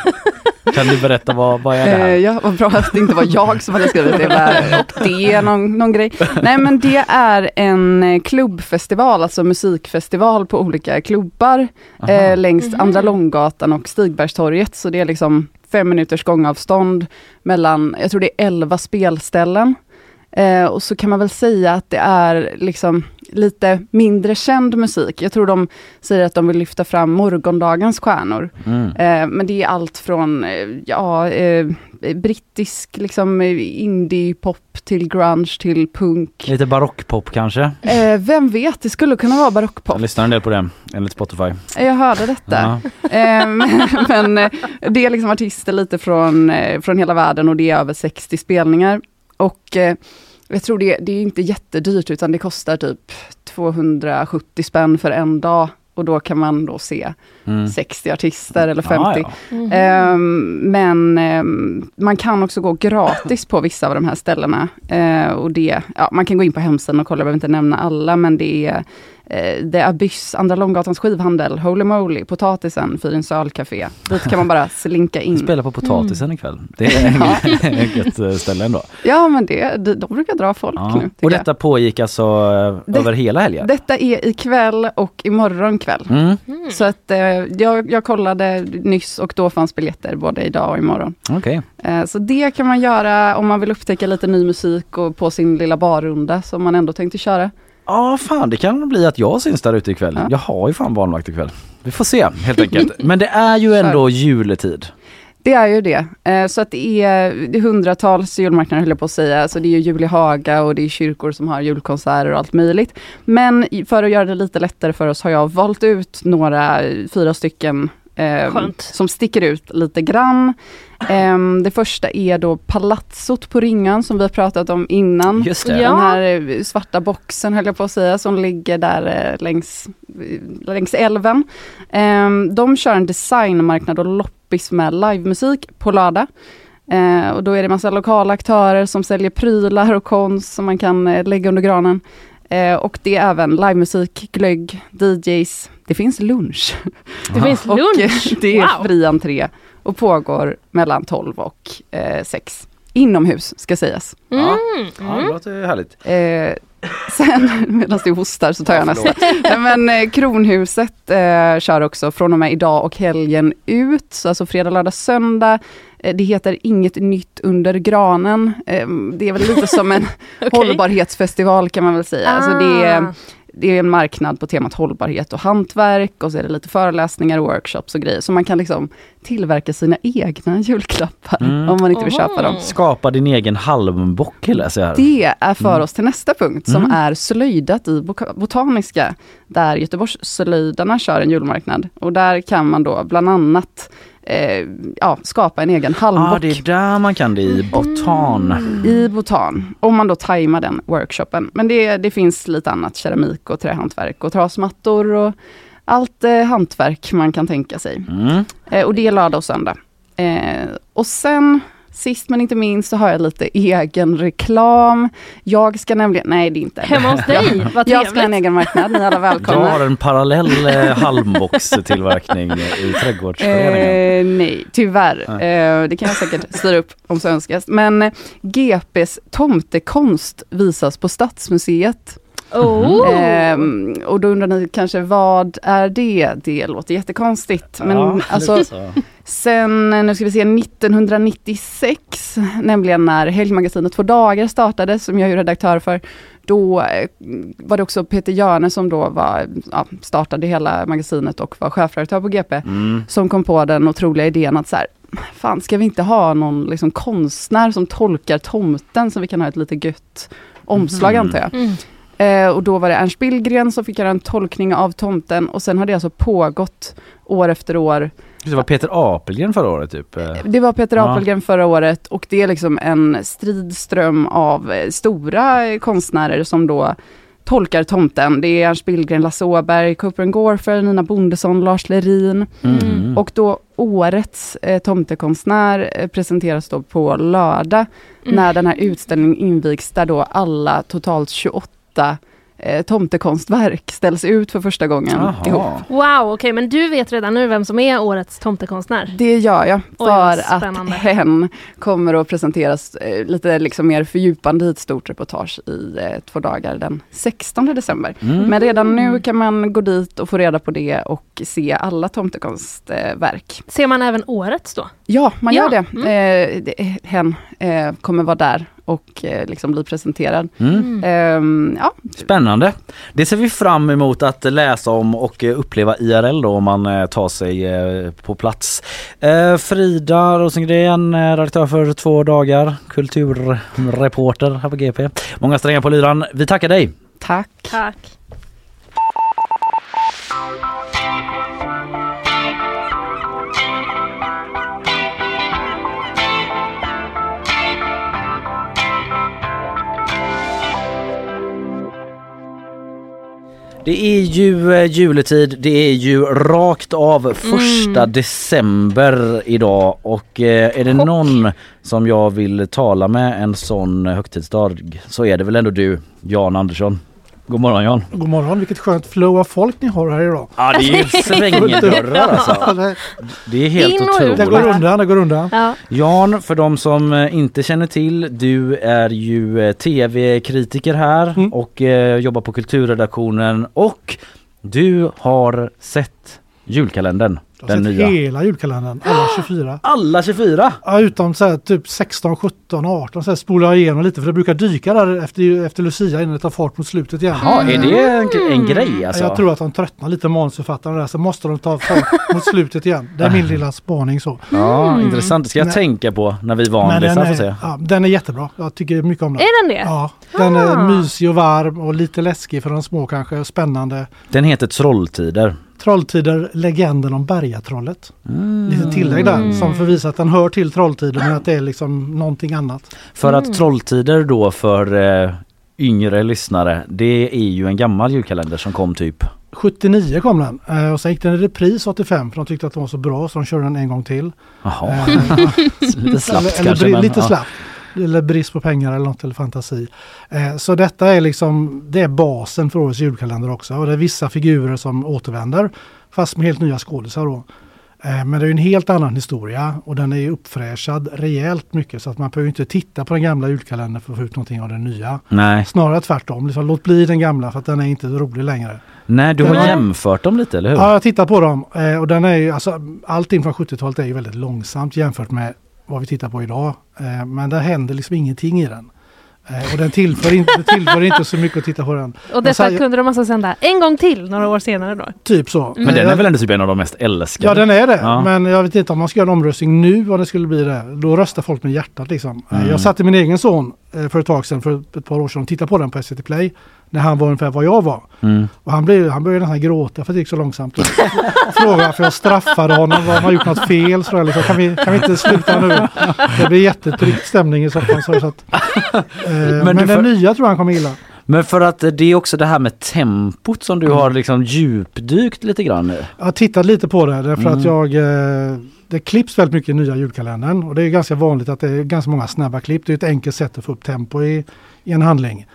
Kan du berätta vad, vad är det här? Ja, vad bra att det inte var jag som hade skrivit det. Där. Och det är någon, någon grej. Nej men det är en klubbfestival, alltså musikfestival på olika klubbar eh, längs Andra Långgatan och Stigbergstorget. Så det är liksom fem minuters gångavstånd mellan, jag tror det är elva spelställen. Eh, och så kan man väl säga att det är liksom lite mindre känd musik. Jag tror de säger att de vill lyfta fram morgondagens stjärnor. Mm. Eh, men det är allt från eh, ja, eh, brittisk liksom, indie-pop till grunge till punk. Lite barockpop kanske? Eh, vem vet, det skulle kunna vara barockpop. Jag lyssnar en del på det enligt Spotify. Jag hörde detta. Ja. Men *laughs* det är liksom artister lite från, från hela världen och det är över 60 spelningar. Och jag tror det, det är inte jättedyrt utan det kostar typ 270 spänn för en dag. Och då kan man då se Mm. 60 artister eller Ja, 50. ja. Mhm. Ehm, men ehm, man kan också gå gratis på vissa av de här ställena. Eh, och det, ja, man kan gå in på hemsidan och kolla, jag behöver inte nämna alla, men det är eh, The Abyss, Andra Långgatans skivhandel, Holy Moly, Potatisen, Fyrens ölcafé. Dit kan man bara slinka in. Spela på potatisen ikväll. Det är *laughs* *laughs* ett gött eh, ställe ändå. Ja, men det, de, de brukar dra folk Ja. nu. Och tycker jag. detta pågick alltså eh, Det- över hela helgen? Detta är ikväll och imorgon kväll. Mm. Så att eh, jag, jag kollade nyss och då fanns biljetter både idag och imorgon. Okej. Eh, Så det kan man göra om man vill upptäcka lite ny musik och på sin lilla barrunda som man ändå tänkte köra. Ja fan det kan bli att jag syns där ute ikväll. Jag har ju fan barnvakt ikväll. Vi får se helt enkelt. *laughs* Men det är ju ändå juletid. Det är ju det. Eh, Så att det är, det är hundratals julmarknader höll jag på att säga. Så det är ju jul i Haga och det är kyrkor som har julkonserter och allt möjligt. Men för att göra det lite lättare för oss har jag valt ut några, fyra stycken eh, som sticker ut lite grann. Em, det första är då Palazzot på Ringön som vi har pratat om innan. Just det. Den här eh, svarta boxen höll jag på att säga som ligger där eh, längs, eh, längs älven. Em, de kör en designmarknad och loppis med livemusik på lördag. Eh, och då är det massa lokala aktörer som säljer prylar och konst som man kan lägga under granen. Eh, och det är även livemusik, glögg, DJs. Det finns lunch. Det finns *laughs* Och lunch. eh, *laughs* det är Wow. fri entré och pågår mellan 12 och eh, 6. Inomhus ska sägas. Mm. Ja det låter härligt. Eh, *laughs* sen, medan du hostar så tar jag Ja, nästa. *laughs* Nej, men eh, Kronhuset eh, kör också från och med idag och helgen ut. Så alltså fredag, lördag, söndag. Eh, det heter Inget nytt under granen. Eh, det är väl lite som en *laughs* Okej. hållbarhetsfestival kan man väl säga. Alltså det är, Ah. Det är en marknad på temat hållbarhet och hantverk och så är det lite föreläsningar och workshops och grejer. Så man kan liksom tillverka sina egna *laughs* julklappar Mm. om man inte vill köpa dem. Skapa din egen halmbock läser jag. Det är för Mm. oss till nästa punkt som Mm. är slöjdat i Botaniska, där Göteborgsslöjdarna kör en julmarknad. Och där kan man då bland annat eh, ja, skapa en egen halmbock. Ja, det är där man kan det i Botan. I Botan, om man då tajmar den workshopen. Men det, det finns lite annat, keramik och trähantverk och trasmattor och allt eh, hantverk man kan tänka sig. Mm. Eh, och det är lördag och söndag. Eh, och sen, sist men inte minst, så har jag lite egen reklam. Jag ska nämligen, nej det är inte. Hemma hos dig? Jag, *laughs* Vad jag ska ha en trevligt. egen marknad, ni är alla Jag välkomna. har en parallell eh, halmboxtillverkning i trädgårdsföreningen. Eh, nej, tyvärr. Eh, det kan jag säkert styra upp om så önskas. Men eh, GPs tomtekonst visas på Stadsmuseet. Oh. Ehm, och då undrar ni kanske vad är det? Det låter jättekonstigt. Men Ja, alltså. Sen, eh, nu ska vi se, 1996, nämligen när Helgmagasinet Två dagar startade, som jag är redaktör för, då eh, var det också Peter Jörne som då var, ja, startade hela magasinet och var chefredaktör på GP, Mm. som kom på den otroliga idén att så här, fan ska vi inte ha någon liksom konstnär som tolkar tomten så vi kan ha ett lite gött omslag Mhm. antar jag. Mm. Eh, och då var det Ernst Billgren som fick göra en tolkning av tomten och sen har det alltså pågått år efter år. Det var Peter Apelgren förra året typ. Det var Peter Ja. Apelgren förra året och det är liksom en stridström av eh, stora konstnärer som då tolkar tomten. Det är Ernst Billgren, Lasse Åberg, Cooper Gorfer, Nina Bondesson, Lars Lerin. Mm. Och då årets eh, tomtekonstnär eh, presenteras då på lördag Mm. när den här utställningen invigs där då alla totalt 28 eh, tomtekonstverk ställs ut för första gången Jaha. ihop. Wow, okej, men du vet redan nu vem som är årets tomtekonstnär? Det gör jag Oj, för att spännande. hen kommer att presenteras eh, lite liksom mer fördjupande i ett stort reportage i eh, två dagar den 16 december. Mm. Men redan nu kan man gå dit och få reda på det och se alla tomtekonstverk. Ser man även årets då? Ja, man Ja, gör det. mm. Hen kommer vara där och eh, liksom bli presenterad. Mm. Ehm, ja, Spännande. Det ser vi fram emot att läsa om och eh, uppleva IRL då om man eh, tar sig på plats. Eh, Frida Rosengren, redaktör för två dagar, kulturreporter här på GP. Många strängar på lyran. Vi tackar dig. tack. Tack. Det är ju eh, juletid, det är ju rakt av första december idag. Och eh, är det någon som jag vill tala med en sån högtidsdag så är det väl ändå du Jan Andersson. God morgon Jan! God morgon, vilket skönt flow av folk ni har här idag. Ja det är ju *laughs* svängdörrar alltså. det, är helt In otroligt. det går undan, det går undan. Ja. Jan, för de som eh, inte känner till, du är ju eh, tv-kritiker här Mm. och eh, jobbar på kulturredaktionen och du har sett julkalendern, Jag har den sett nya. hela julkalendern, alla 24. Alla 24! Ja, utom så här, typ 16, 17, 18 så här spolar jag igenom lite för det brukar dyka där efter, efter Lucia innan det tar fart mot slutet igen. Ja, är det en, en grej alltså? Jag tror att de tröttnar lite manusförfattarna där så måste de ta fart *laughs* mot slutet igen. Det är min lilla spaning så. Ja, intressant. Det ska jag Nej. tänka på när vi Men vanlisar den får se. är, ja, den är jättebra. Jag tycker mycket om den. Är den det? Ja, den Ah. är mysig och varm och lite läskig för de små kanske. Spännande. Den heter Trolltider. Trolltider, legenden om Bergatrollet. Mm. Lite tillägg där som förvisar att den hör till Trolltider men att det är liksom någonting annat. För att Trolltider då för eh, yngre lyssnare, det är ju en gammal julkalender som kom typ 79 kom den eh, och sen gick den i repris 85 för de tyckte att den var så bra så de körde den en gång till. Jaha, Eh, *laughs* lite slappt eller, eller kanske. bri- men, lite ja. slappt. Eller brist på pengar eller något eller fantasi. Eh, så detta är liksom det är basen för årets julkalender också. Och det är vissa figurer som återvänder fast med helt nya skådisar då. Eh, men det är en helt annan historia och den är uppfräschad rejält mycket så att man behöver inte titta på den gamla julkalendern för att få ut någonting av den nya. Nej. Snarare tvärtom, liksom, låt bli den gamla för att den är inte rolig längre. Nej, du har Nej. jämfört dem lite, eller hur? Ja, jag tittar på dem eh, och den är ju, alltså, allting från 70-talet är ju väldigt långsamt jämfört med vad vi tittar på idag. Eh, men det händer liksom ingenting i den. Eh, och den tillför inte, tillför inte så mycket att titta på den. Och detta så- kunde de alltså sända en gång till några år senare då? Typ så. Men den är väl ändå typ en av de mest älskade? Ja den är det. Ja. Men jag vet inte om man ska göra en omröstning nu om det skulle bli det. Då röstar folk med hjärtat liksom. Eh, Mm. Jag satte min egen son för ett tag sedan, för ett par år sedan, och tittade på den på SVT Play. När han var ungefär vad jag var. Mm. Och han, blev, han började nästan gråta för att det gick så långsamt. *laughs* Frågade varför jag straffade honom. Vad han har gjort något fel. Så jag liksom, kan, vi, kan vi inte sluta nu? Det blir jättetryckt stämning i soffan. Så, så att, eh, men du den får- nya tror jag han kommer gilla. Men för att eh, det är också det här med tempot som du har liksom djupdykt lite grann nu. Jag har tittat lite på det därför Mm. att jag eh, Det klipps väldigt mycket i nya julkalendern och det är ganska vanligt att det är ganska många snabba klipp. Det är ett enkelt sätt att få upp tempo i, i en handling.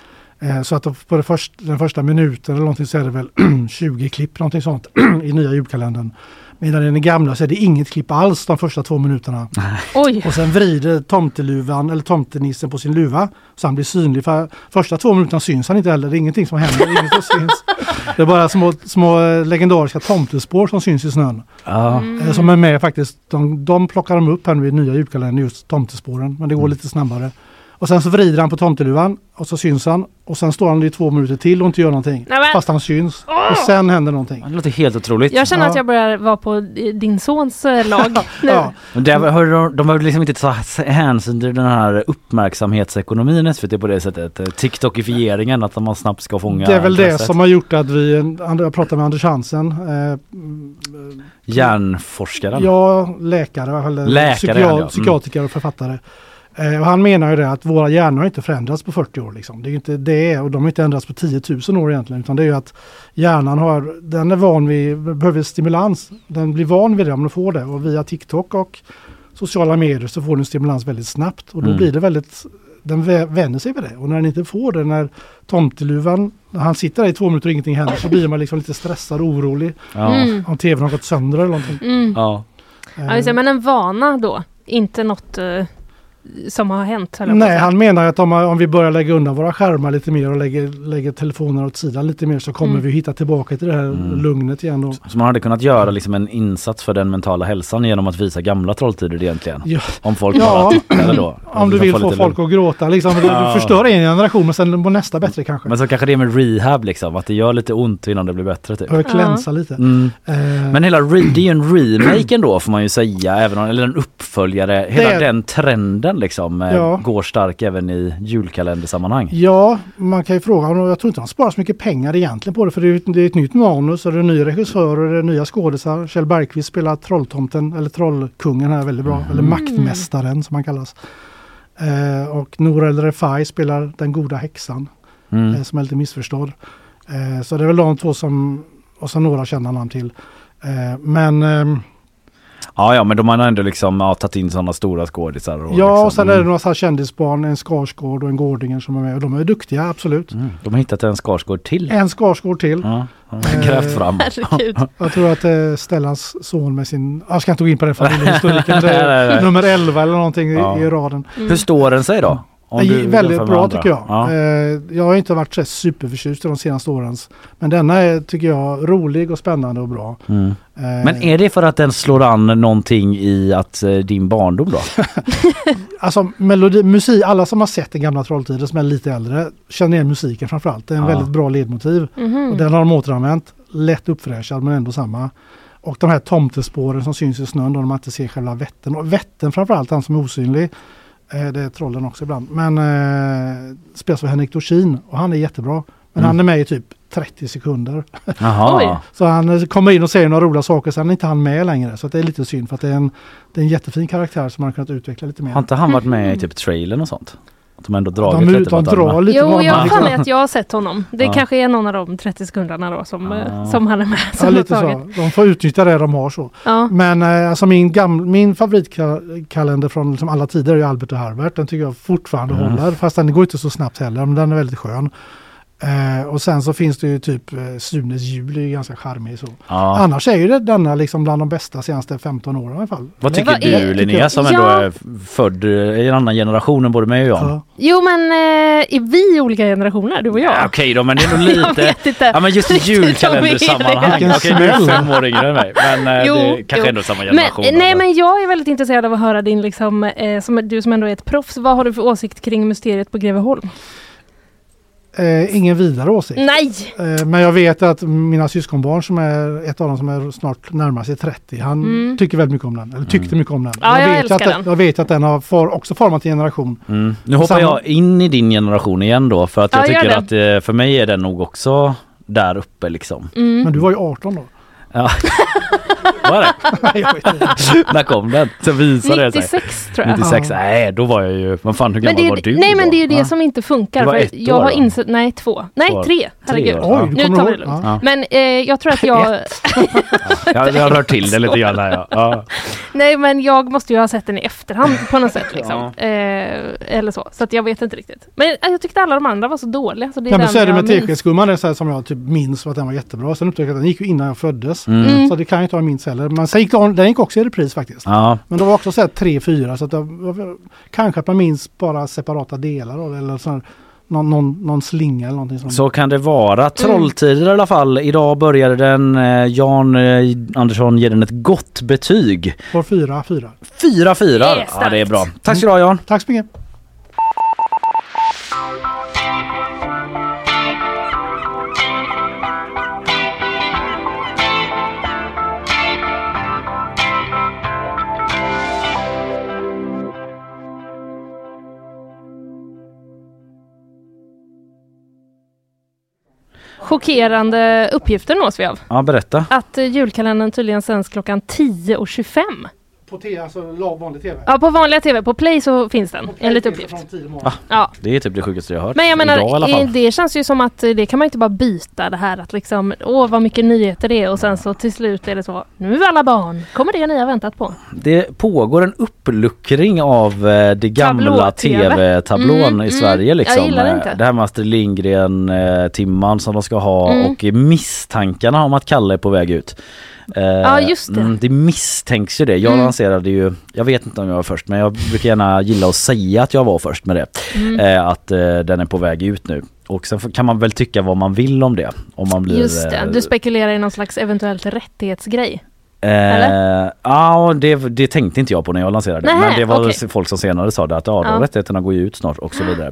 Eh, så att på det först, den första minuten eller någonting så är det väl *clears throat* 20 klipp någonting sånt *clears throat* i nya julkalendern. Medan i den gamla så är det inget klipp alls de första två minuterna. Oj! Och sen vrider tomteluvan eller tomtenissen på sin luva så han blir synlig. För första två minuterna syns han inte heller. Det är ingenting som händer. Inget som syns. Det är bara små, små eh, legendariska tomtespår som syns i snön. Ja. Eh, Som är med faktiskt. De, de plockar de upp här nu i nya julkalendern, just tomtespåren. Men det går lite snabbare. Och sen så vrider han på tomteluvan och så syns han. Och sen står han i två minuter till och inte gör någonting. Nej, men- Fast han syns. Och sen händer någonting. Det låter helt otroligt. Jag känner att Ja. jag börjar vara på eh, din sons eh, *laughs* lag nu. Ja. Det, har de, de har liksom inte tagit hänsyn till den här uppmärksamhetsekonomin SVT på det sättet. eh, TikTokifieringen, att man snabbt ska fånga Det är väl det som har gjort att vi, jag pratade med Anders Hansen, eh, Hjärnforskaren. Ja, läkare eller Läkare, psykia- ja, mm. psykiatriker och författare. Eh, och han menar ju det att våra hjärnor har inte förändrats på 40 år. Liksom. Det är inte det och de har inte ändrats på 10 000 år egentligen. Utan det är ju att hjärnan har, den är van vid, behöver stimulans. Den blir van vid det om den får det. Och via TikTok och sociala medier så får den stimulans väldigt snabbt. Och då Mm. blir det väldigt, den vä- vänjer sig vid det. Och när den inte får det, när tomteluvan, när han sitter där i två minuter och ingenting händer så blir man liksom lite stressad och orolig. Ja. Mm. Om tvn har gått sönder eller någonting. Mm. Ja. Ja, just det, men en vana då, inte något eh, som har hänt. Nej, han menar att om, om vi börjar lägga undan våra skärmar lite mer och lägger, lägger telefonerna åt sidan lite mer så kommer Mm. vi hitta tillbaka till det här Mm. lugnet igen. Och, Så man hade kunnat göra liksom en insats för den mentala hälsan genom att visa gamla trolltider egentligen. Ja. Om folk Ja. bara eller då. om du liksom vill få folk lugn. att gråta liksom. Du, Ja. du förstör en generation men sen mår nästa bättre kanske. Men så kanske det är med rehab liksom, att det gör lite ont innan det blir bättre typ. Börjar klänsa lite. Mm. Eh, Men hela re- det är ju en remake ändå får man ju säga, även om, eller en uppföljare. Hela Det den trenden liksom eh, Ja. går stark även i julkalendersammanhang. Ja, man kan ju fråga. och Jag tror inte han sparar så mycket pengar egentligen på det. För det är, ett- det är ett nytt manus och det är en ny regissör och det är nya skådisar. Kjell Bergqvist spelar Trolltomten, eller Trollkungen här väldigt bra. Eller Maktmästaren som han kallas. Eh, och Nour El Refai spelar den goda häxan. Mm. eh, som är lite missförstådd. Eh, så det är väl de två som, och så några kända namn till. Eh, men ehm, Ja ja men de har ändå liksom ja, tagit in sådana stora skådisar. Och ja, liksom, och sen är det mm. några så här kändisbarn, en Skarsgård och en Gårdinger som är med. Och de är duktiga, absolut. Mm. De har hittat en Skarsgård till. En Skarsgård till. Ja, *laughs* grävt fram. Herregud. *laughs* Jag tror att är Stellans son med sin, jag ska inte gå in på den *laughs* familjehistoriken, nummer 11 eller någonting i, Ja. i raden. Hur står den sig då? Jämför väldigt bra andra? tycker jag. Ja. Eh, jag har inte varit så superförtjust i de senaste årens. Men denna är, tycker jag, rolig och spännande och bra. Mm. Eh, Men är det för att den slår an någonting i att eh, din barndom då? *laughs* Alltså melodi, musik, alla som har sett den gamla Trolltider som är lite äldre känner igen musiken framförallt. Det är en Ja. väldigt bra ledmotiv. Mhm. Och den har de återanvänt. Lätt uppfräschad men ändå samma. Och de här tomtespåren som syns i snön då man inte ser själva vätten. Och vätten framförallt, han som är osynlig. Eh, det är trollen också ibland. Men eh, spelas av Henrik Dorsin och han är jättebra. Men Mm. han är med i typ 30 sekunder. *laughs* Så han eh, kommer in och säger några roliga saker sen är inte han med längre. Så att det är lite synd för att det är en, det är en jättefin karaktär som man har kunnat utveckla lite mer. Har inte han varit med i typ trailern och sånt? Att de ändå dragit De, lite de drar lite Jo, jag har för mig att jag har sett honom. Det Ja. kanske är någon av de 30 sekunderna då som, eh, Ja. som han är med. Som Ja, lite så. De får utnyttja det de har så. Ja. Men eh, alltså min, gamla, min favoritkalender från liksom alla tider är Albert och Herbert. Den tycker jag fortfarande Mm. håller. Fast den går inte så snabbt heller. Men den är väldigt skön. Eh, och sen så finns det ju typ eh, Sunes jul är ju ganska charmig så. Ja. Annars är ju det denna liksom bland de bästa senaste 15 åren i alla fall. Vad tycker du är- Linnea som ändå Ja. är född eh, i en annan generation än både mig och Jan? Ja. Jo men eh, är vi olika generationer, du och jag? Ja, Okej då, men det är nog *laughs* Jag lite... vet inte. Ja men just julkalendersammanhang. Okej, du är fem år yngre än mig. Men eh, Jo, det är kanske jo. ändå samma Men, generation. nej då. men jag är väldigt intresserad av att höra din liksom, eh, som, du som ändå är ett proffs, vad har du för åsikt kring mysteriet på Greveholm? Eh, ingen vidare åsikt. Nej! Eh, men jag vet att mina syskonbarn som är ett av dem som är snart närmar sig 30. Han Mm. tycker väldigt mycket om den. Eller tyckte mycket om den. Ja, jag vet älskar att den. Jag vet att den har for, också format en generation. Mm. Nu hoppar Samma- jag in i din generation igen då för att jag Ja, tycker att eh, för mig är den nog också där uppe liksom. Mm. Men du var ju 18 då. Ja. *laughs* Var det? Jag. När kom den? Så visade det sig. 96 tror jag. 96, nej då var jag ju, vad fan hur Men gammal det är, var du nej då? men det är ju det Ja. som inte funkar. Det var för ett jag år har insett, nej två, nej Två. tre, herregud. ja. Oj, Nu tar vi det lugnt. Ja. Men eh, jag tror att jag... *laughs* Ja, jag har rört till det lite grann här ja. ja. Nej men jag måste ju ha sett den i efterhand på något sätt *laughs* liksom. Eh, eller så. Så att jag vet inte riktigt. Men eh, jag tyckte alla de andra var så dåliga. Så det är Ja, men så är det jag med minns. teskedsgumman, det som jag typ minns att den var jättebra. Sen upptäckte jag att den gick ju innan jag föddes. Mm. Så det kan jag inte ha minst heller. Men sen gick den, den gick också i repris faktiskt. ja. Men det var också så här tre, fyra. Så att det, kanske att man minns bara separata delar. Eller så här, någon, någon, någon slinga eller någonting sånt. Så kan det vara. Trolltider i alla fall. Idag började den. eh, Jan eh, Andersson ger den ett gott betyg. Fyra. 4-4. Det är Ja starkt. det är bra. Tack ska du ha Jan. Tack så mycket. Chockerande uppgifter nås vi av. Ja berätta. Att eh, julkalendern tydligen sänds klockan 10.25. På te, alltså vanlig tv. Ja på vanliga tv, på play så finns den enligt uppgift. Ja. Det är typ det sjukaste jag har hört. Men jag menar, Idag i alla eh, fall. det känns ju som att eh, det kan man inte bara byta det här att liksom, åh vad mycket nyheter det är och sen så till slut är det så, nu alla barn, kommer det ni har väntat på. Det pågår en uppluckring av eh, det gamla tv-tablån Mm, i mm. Sverige Jag liksom. gillar det Eh, inte. Det här med Astrid Lindgren eh, timman som de ska ha Mm. och misstankarna om att Kalle är på väg ut. Eh, Ja, just det. Mm, det misstänks ju det. Jag Mm. lanserade ju, jag vet inte om jag var först men jag brukar gärna gilla att säga att jag var först med det. Mm. Eh, att eh, den är på väg ut nu. Och sen kan man väl tycka vad man vill om det. Om man blir, Just det, du spekulerar i någon slags eventuellt rättighetsgrej. Eh, ja, det, det tänkte inte jag på när jag lanserade. Nähä, men det var okej. folk som senare sa det att ja, de Ja. rättigheterna går ju ut snart och så vidare.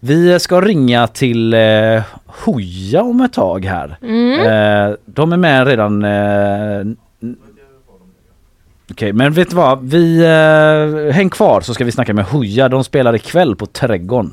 Vi ska ringa till eh, Hoja om ett tag här. Mm. Eh, de är med redan eh, Okej, men vet du vad? Vi eh, häng kvar så ska vi snacka med Hoja. De spelar ikväll på Trädgården.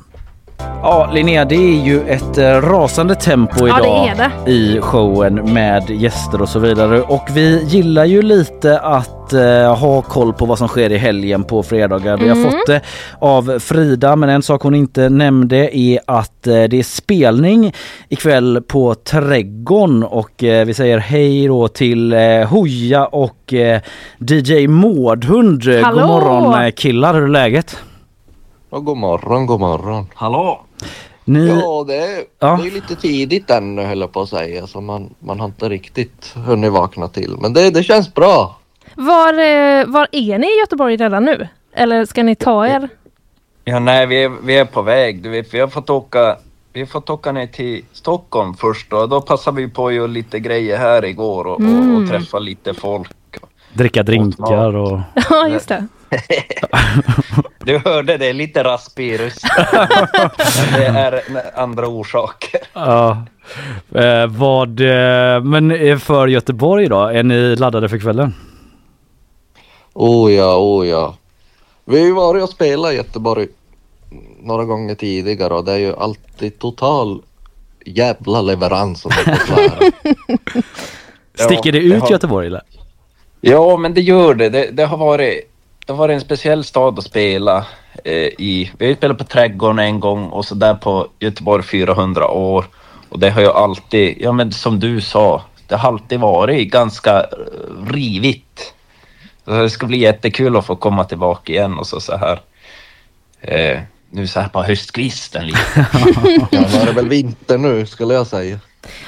Ja, Linnea, det är ju ett eh, rasande tempo Ja, det idag det. i showen med gäster och så vidare. Och vi gillar ju lite att eh, ha koll på vad som sker i helgen på fredagar. Vi har Mm. fått det av Frida, men en sak hon inte nämnde är att eh, det är spelning ikväll på Trädgården och eh, vi säger hej då till eh, Hoja och eh, DJ Mårdhund. Hallå! God morgon killar, hur är läget? Ja, god morgon, god morgon. Hallå! Ni... Ja, det är, Ja. det är lite tidigt ännu höll jag på att säga, så man, man har inte riktigt hunnit vakna till. Men det, det känns bra. Var, eh, var är ni i Göteborg redan nu? Eller ska ni ta er? Ja, nej, vi är, vi är på väg. Du vet, vi har fått åka, vi har fått åka ner till Stockholm först och då passade vi på att göra lite grejer här igår och, och, Mm. och träffa lite folk. Dricka drinkar och... Ja, just det. *laughs* Du hörde det, lite raspig. *laughs* Men det är andra orsaker. Ja. Eh, vad, eh, men eh, för Göteborg då, är ni laddade för kvällen? Oh ja, oh ja. Vi har ju varit och spelat i Göteborg några gånger tidigare och det är ju alltid total jävla leverans om det. *laughs* Sticker det det ut har- Göteborg eller? Ja, men det gör det. Det, det, har, varit, det har varit en speciell stad att spela eh, i. Vi har ju spelat på Trädgården en gång och så där på Göteborg 400 år. Och det har ju alltid, ja men som du sa, det har alltid varit ganska eh, rivigt. Så det ska bli jättekul att få komma tillbaka igen och så, så här. Eh, nu så här på höstkvisten lite. *laughs* Ja, nu är det väl vinter nu skulle jag säga.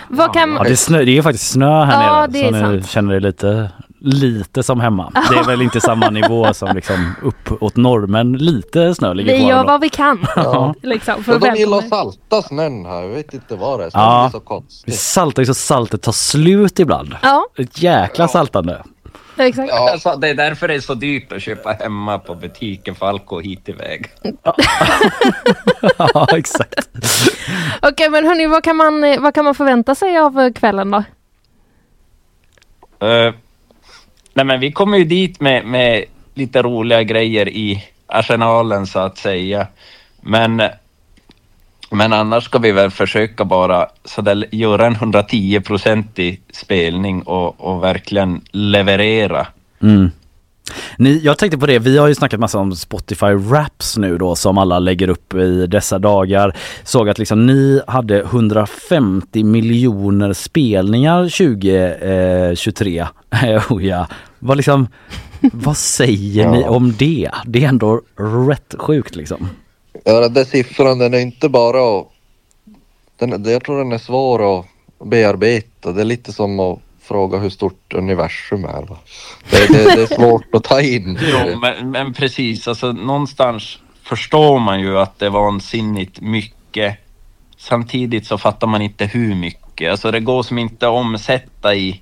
Vad kan... Ja, det, är snö, det är faktiskt snö här Ja, nere det så sant. känner er lite, lite som hemma. Det är väl inte samma nivå som liksom upp åt norr men lite snö ligger Vi kvar. gör ändå. vad vi kan. *laughs* Ja. Liksom, för Ja, de gillar att salta snön här, jag vet inte vad det är. Snön Ja. blir så konstigt. Vi saltar ju så saltet tar slut ibland. Ja, Ett jäkla saltande. exakt. Alltså, det är därför det är så dyrt att köpa hemma på butiken för allt går hit iväg. *laughs* ja, exakt. Okej, men hörni, vad kan, man, eh, vad kan man förvänta sig av eh, kvällen då? Eh, nej men vi kommer ju dit med, med lite roliga grejer i arsenalen så att säga. Men, men annars ska vi väl försöka bara så där, göra en 110-procentig spelning och, och verkligen leverera. Mm. Ni, jag tänkte på det, vi har ju snackat massa om Spotify Raps nu då som alla lägger upp i dessa dagar. Såg att liksom ni hade 150 miljoner spelningar 2023. oh ja. Vad liksom, vad säger ni om det? Det är ändå rätt sjukt liksom. Ja, den där siffran den är inte bara. Den, jag tror den är svår att bearbeta. Det är lite som att fråga hur stort universum är. Va? Det, det, det är svårt att ta in. *laughs* Jo, men, men precis, alltså någonstans förstår man ju att det är vansinnigt mycket. Samtidigt så fattar man inte hur mycket. Alltså det går som inte att omsätta i,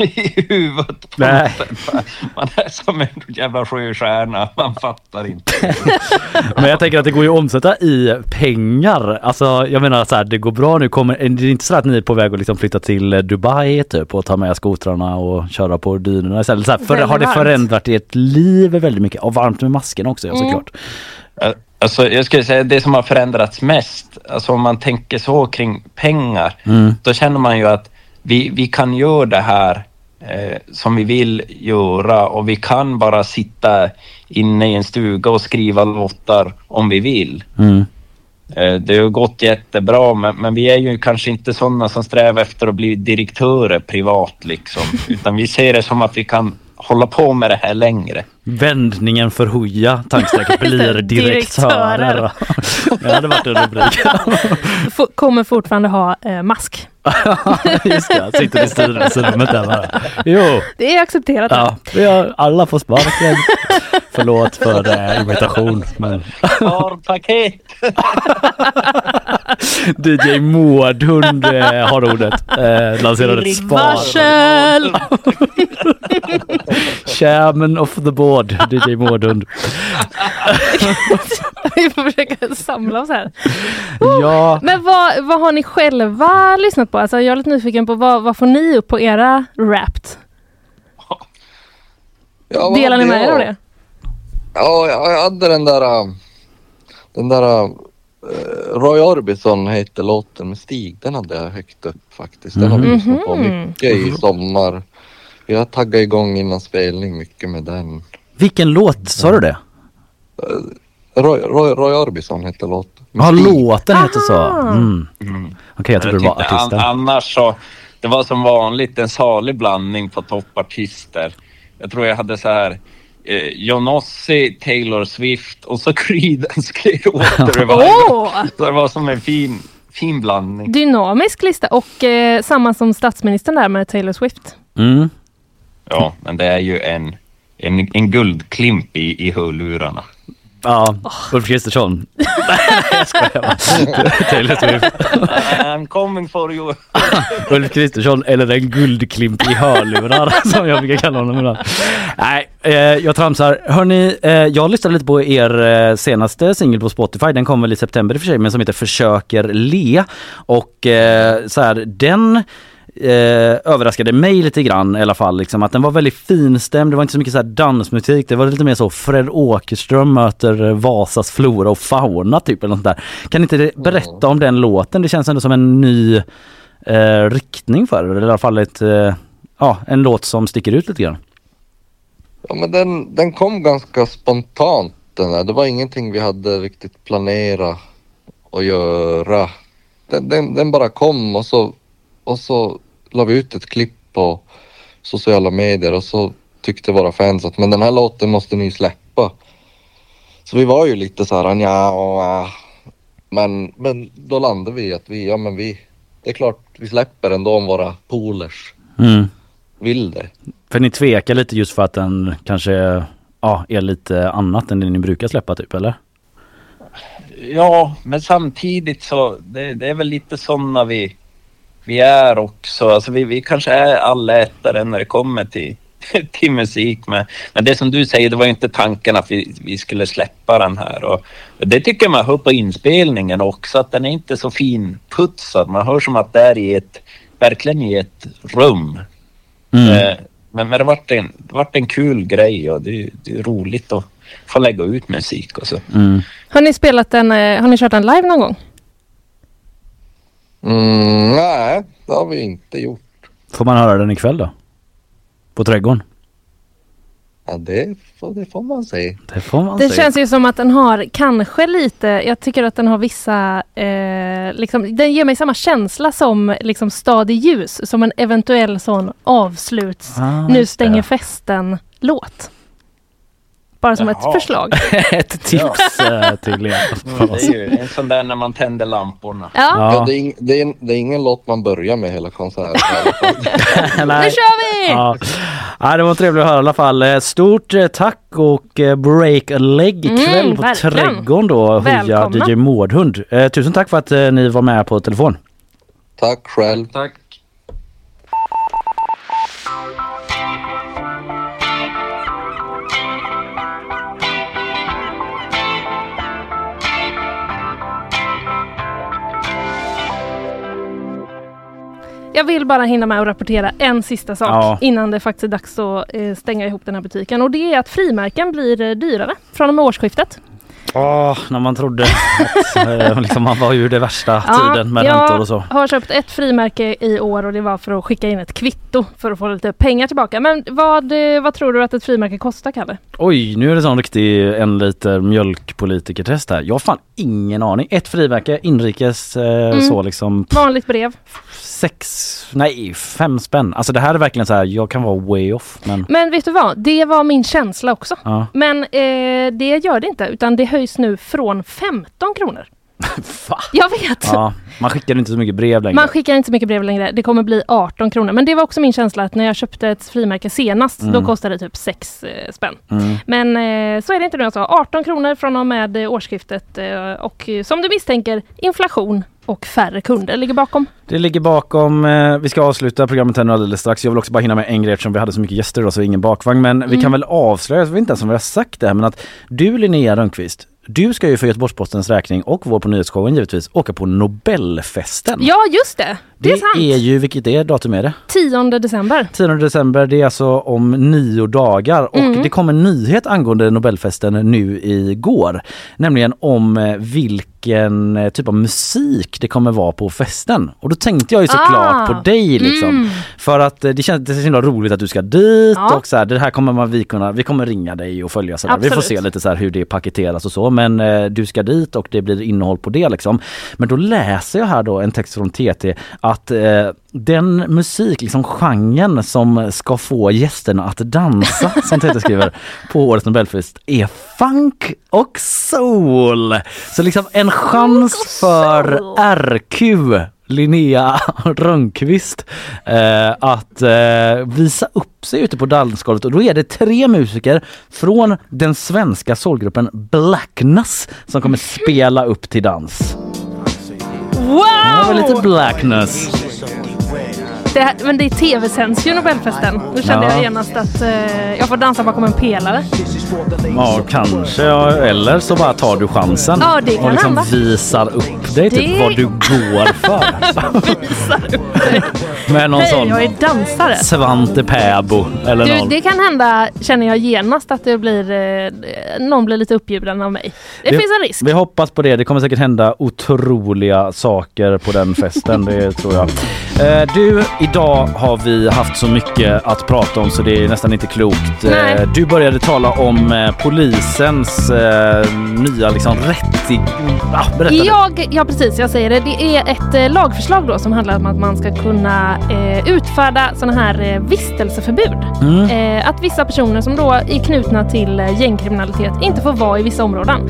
*laughs* i huvudet på Nej. *laughs* Man är som en jävla sjöstjärna, man fattar inte. *laughs* Men jag tänker att det går ju att omsätta i pengar. Alltså jag menar så här, det går bra nu. Kommer, det är inte så att ni är på väg att liksom flytta till Dubai typ och ta med skotrarna och köra på dynorna istället. Så här, för, har det förändrat ert liv väldigt mycket? Och varmt med maskerna också ja, Mm. såklart. Alltså jag skulle säga det som har förändrats mest, alltså om man tänker så kring pengar, Mm. då känner man ju att vi, vi kan göra det här eh, som vi vill göra och vi kan bara sitta inne i en stuga och skriva låtar om vi vill. Mm. Eh, det har gått jättebra men, men vi är ju kanske inte sådana som strävar efter att bli direktörer privat liksom, *laughs* utan vi ser det som att vi kan hålla på med det här längre. Vändningen för Hooja tankstrecket blir *laughs* direktörer. *laughs* Det hade varit en rubrik. *laughs* F- kommer fortfarande ha eh, mask. Just det, sitter i styrelserummet där bara. Jo, Det är accepterat. ja, vi har alla får sparken. Förlåt för eh, imitation. Men Sparpaket! DJ Mårdhund eh, har ordet. Eh, lanserar ett spar. Varsel! Chairman of the board, *laughs* DJ Mårdhund. Vi får försöka samla oss här. Ja, Men vad, vad har ni själva lyssnat på? Alltså jag är lite nyfiken på vad, vad får ni upp på era Wrapped? Ja, Delar ni med er av det? Ja, jag hade den där... äh, Den där... äh, Roy Orbison hette låten med Stig. Den hade jag högt upp faktiskt. Den har vi Mhm. lyssnat på Mhm. mycket i sommar. Jag taggade igång innan spelning mycket med den. vilken låt sa du det? Roy, Roy, Roy Orbison hette låten. Ja, låten heter så. Aha. Mm. Okej, jag trodde det var tyckte an- artisten. annars så, det var som vanligt en salig blandning på toppartister. Jag tror jag hade så här eh, Johnossi, Taylor Swift och så *laughs* Creedence Clearwater! Så det var som en fin, fin blandning. Dynamisk lista och eh, samma som statsministern där med Taylor Swift. Mm. Ja, men det är ju en, en, en guldklimp i, i hörlurarna. Ja, Ulf Kristersson. Nej, *laughs* jag skojar bara. Taylor Swift. I'm coming for you. *laughs* Ulf Kristersson eller en guldklimp i hörlurar *laughs* som jag brukar kalla honom ibland. Nej, eh, jag tramsar. Hörni, eh, jag lyssnade lite på er eh, senaste singel på Spotify. Den kom väl i september i och för sig, men som heter Försöker le. Och eh, så här, den eh, överraskade mig lite grann i alla fall. Liksom, att den var väldigt finstämd, det var inte så mycket så här dansmusik. Det var lite mer så Fred Åkerström möter Vasas flora och fauna typ. Eller något där. Kan inte berätta om den låten? Det känns ändå som en ny eh, riktning för det. Eller i alla fall ett, eh, ja, en låt som sticker ut lite grann. Ja, men den, den kom ganska spontant den där. Det var ingenting vi hade riktigt planerat att göra. Den, den, den bara kom och så, och så la vi ut ett klipp på sociala medier och så tyckte våra fans att men den här låten måste ni släppa. Så vi var ju lite så här, ja, och, ah. men, men då landade vi att vi, ja men vi, det är klart vi släpper ändå om våra polers Mm. vill det. För ni tvekar lite just för att den kanske ja, är lite annat än det ni brukar släppa typ eller? Ja, men samtidigt så det, det är väl lite sådana vi, vi är också. Alltså vi, vi kanske är allätare när det kommer till, *laughs* till musik. Men, men det som du säger, det var ju inte tanken att vi, vi skulle släppa den här. Och, och det tycker man hör på inspelningen också, att den är inte så finputsad. Man hör som att det är i ett, verkligen i ett rum. Mm. Eh, men, men det vart en, det vart en kul grej och det, det är roligt att få lägga ut musik och så. Mm. Har ni spelat den, eh, har ni kört den live någon gång? Mm, nej, det har vi inte gjort. Får man höra den ikväll då? På Trädgården? Ja, det, får, det får man säga. Det får man Det säga. känns ju som att den har kanske lite, jag tycker att den har vissa, eh, liksom, den ger mig samma känsla som liksom Stad i ljus, som en eventuell sån avsluts, Ah, nu stänger det. festen-låt. Bara som Jaha. ett förslag. *laughs* Ett tips eh, till er. Mm, det är ju en sån där när man tänder lamporna. Ja. Ja, det, är, det, är, det är ingen låt man börjar med hela konserten. *laughs* Nu kör vi! Ja. Ja, det var trevligt att höra i alla fall. Eh, Stort eh, tack och break a leg ikväll Mm, på verkligen. Trädgården då. Välkomna. DJ Mårdhund. Eh, tusen tack för att eh, ni var med på telefon. Tack själv. Tack. Jag vill bara hinna med att rapportera en sista sak Ja. innan det faktiskt är dags att eh, stänga ihop den här butiken. Och det är att frimärken blir eh, dyrare från och med årsskiftet. Åh, när man trodde att *laughs* eh, liksom, man var ur det värsta tiden med jag räntor och så. har köpt ett frimärke i år och det var för att skicka in ett kvitto för att få lite pengar tillbaka. Men vad, vad tror du att ett frimärke kostar Kalle? Oj, nu är det sån riktig en liter mjölkpolitikertest här. Jag har fan ingen aning. Ett frimärke inrikes eh, Mm. så liksom Vanligt brev. Sex, nej fem spänn. Alltså det här är verkligen så här, jag kan vara way off men Men vet du vad? Det var min känsla också. ja. Men eh, det gör det inte utan det höjs nu från 15 kronor. *laughs* Va? Jag vet! ja, man skickar inte så mycket brev längre. Man skickar inte så mycket brev längre. Det kommer bli 18 kronor. Men det var också min känsla att när jag köpte ett frimärke senast, Mm. då kostade det typ 6 eh, spänn. Mm. Men eh, så är det inte nu alltså. 18 kronor från och med årsskiftet. Eh, och eh, som du misstänker, inflation och färre kunder ligger bakom. Det ligger bakom, eh, vi ska avsluta programmet här nu alldeles strax. Jag vill också bara hinna med en grej eftersom vi hade så mycket gäster idag så ingen bakvagn. Men vi Mm. kan väl avslöja, jag vet inte ens om vi har sagt det här, men att du Linnea Rönnqvist, du ska ju för Göteborgs-Postens räkning och vår på nyhetsshowen givetvis åka på Nobelfesten. Ja, just det! Det, är sant! är ju, vilket är datum är det? 10 december. 10 december, det är alltså om nio dagar och Mm. det kom en nyhet angående Nobelfesten nu igår. Nämligen om eh, vilken eh, typ av musik det kommer vara på festen. Och då tänkte jag ju såklart Ah. på dig liksom. Mm. För att eh, det känns det är så himla roligt att du ska dit Ja. och så här, det här kommer man, vi kunna, vi kommer ringa dig och följa så där. Vi får se lite så här hur det paketeras och så men eh, du ska dit och det blir innehåll på det liksom. Men då läser jag här då en text från TT att eh, den musik, liksom genren som ska få gästerna att dansa, *laughs* som TT skriver, på årets Nobelfest är funk och soul. Så liksom en chans för RQ Linnea Rönnqvist eh, att eh, visa upp sig ute på dansgolvet och då är det tre musiker från den svenska soulgruppen Blackness som kommer spela upp till dans. Wow! Det var Blackness. Det här, men det tv-sänds ju Nobelfesten. Nu kände Ja. jag genast att eh, jag får dansa bakom en pelare. Ja, kanske. Eller så bara tar du chansen Ja, det kan och liksom hända. visar upp dig, typ Det- vad du går för. *laughs* Visar upp dig. Med någon Hej, sån jag är dansare. Svante Pääbo eller Du, någon. det kan hända, känner jag genast, att det blir, eh, någon blir lite uppbjuden av mig. Det Vi- finns en risk. Vi hoppas på det. Det kommer säkert hända otroliga saker på den festen, det tror jag. Eh, Du, idag har vi haft så mycket att prata om så det är nästan inte klokt. Nej. Eh, Du började tala om eh, polisens eh, nya liksom rättig... Ah, berätta. Jag, ja precis, jag säger det. Det är ett eh, lagförslag då som handlar om att man ska kunna eh, utfärda sådana här vistelseförbud. Mm. Att vissa personer som då är knutna till gängkriminalitet inte får vara i vissa områden.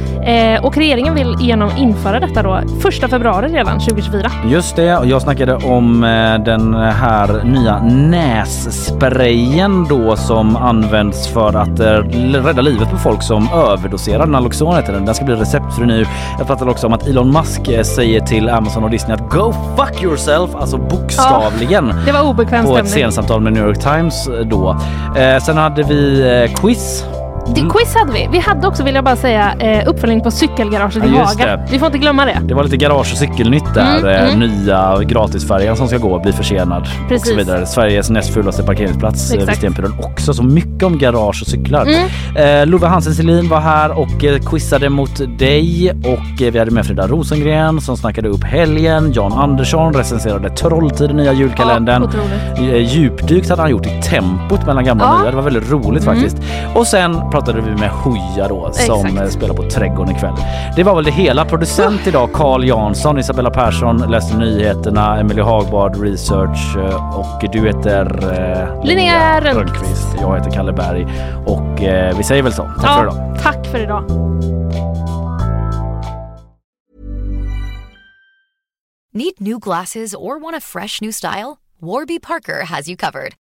Och regeringen vill genom införa detta då första februari redan 2024. Just det, jag snackade om den här nya nässprayen då som används för att eh, rädda livet på folk som överdoserar. Naloxon heter den. Den ska bli receptfri nu. Jag pratade också om att Elon Musk eh, säger till Amazon och Disney att go fuck yourself, alltså bokstavligen. Det var obekväm på ett scensamtal med New York Times eh, då. Eh, sen hade vi quiz. Det, quiz hade vi. Vi hade också, vill jag bara säga, eh, uppföljning på cykelgaraget i Ja, just Haga. det. Vi får inte glömma det. Det var lite garage och cykelnytt där. Mm, eh, mm. Nya gratisfärjan som ska gå blir försenad. Och Precis. så vidare. Sveriges näst fulaste parkeringsplats eh, vid. Stenpiren också. Så mycket om garage och cyklar. Mm. Eh, Love Hansen Selin var här och quizade mot dig och vi hade med Frida Rosengren som snackade upp helgen. Jan Andersson recenserade Trolltid, den nya julkalendern. Ja, Djupdykt hade han gjort i tempot mellan gamla och Ja. nya. Det var väldigt roligt Mm. faktiskt. Och sen pratade vi med Hooja då som Exakt. eh, spelar på Trädgården ikväll. Det var väl det hela. Producent idag Carl Jansson, Isabella Persson läste nyheterna, Emily Hagbard research eh, och du heter eh, Linnea Rönnqvist. Jag heter Kalle Berg och eh, vi säger väl så. Tack för idag. Ja, tack för idag. Need new glasses or want a fresh new style? Warby Parker has you covered.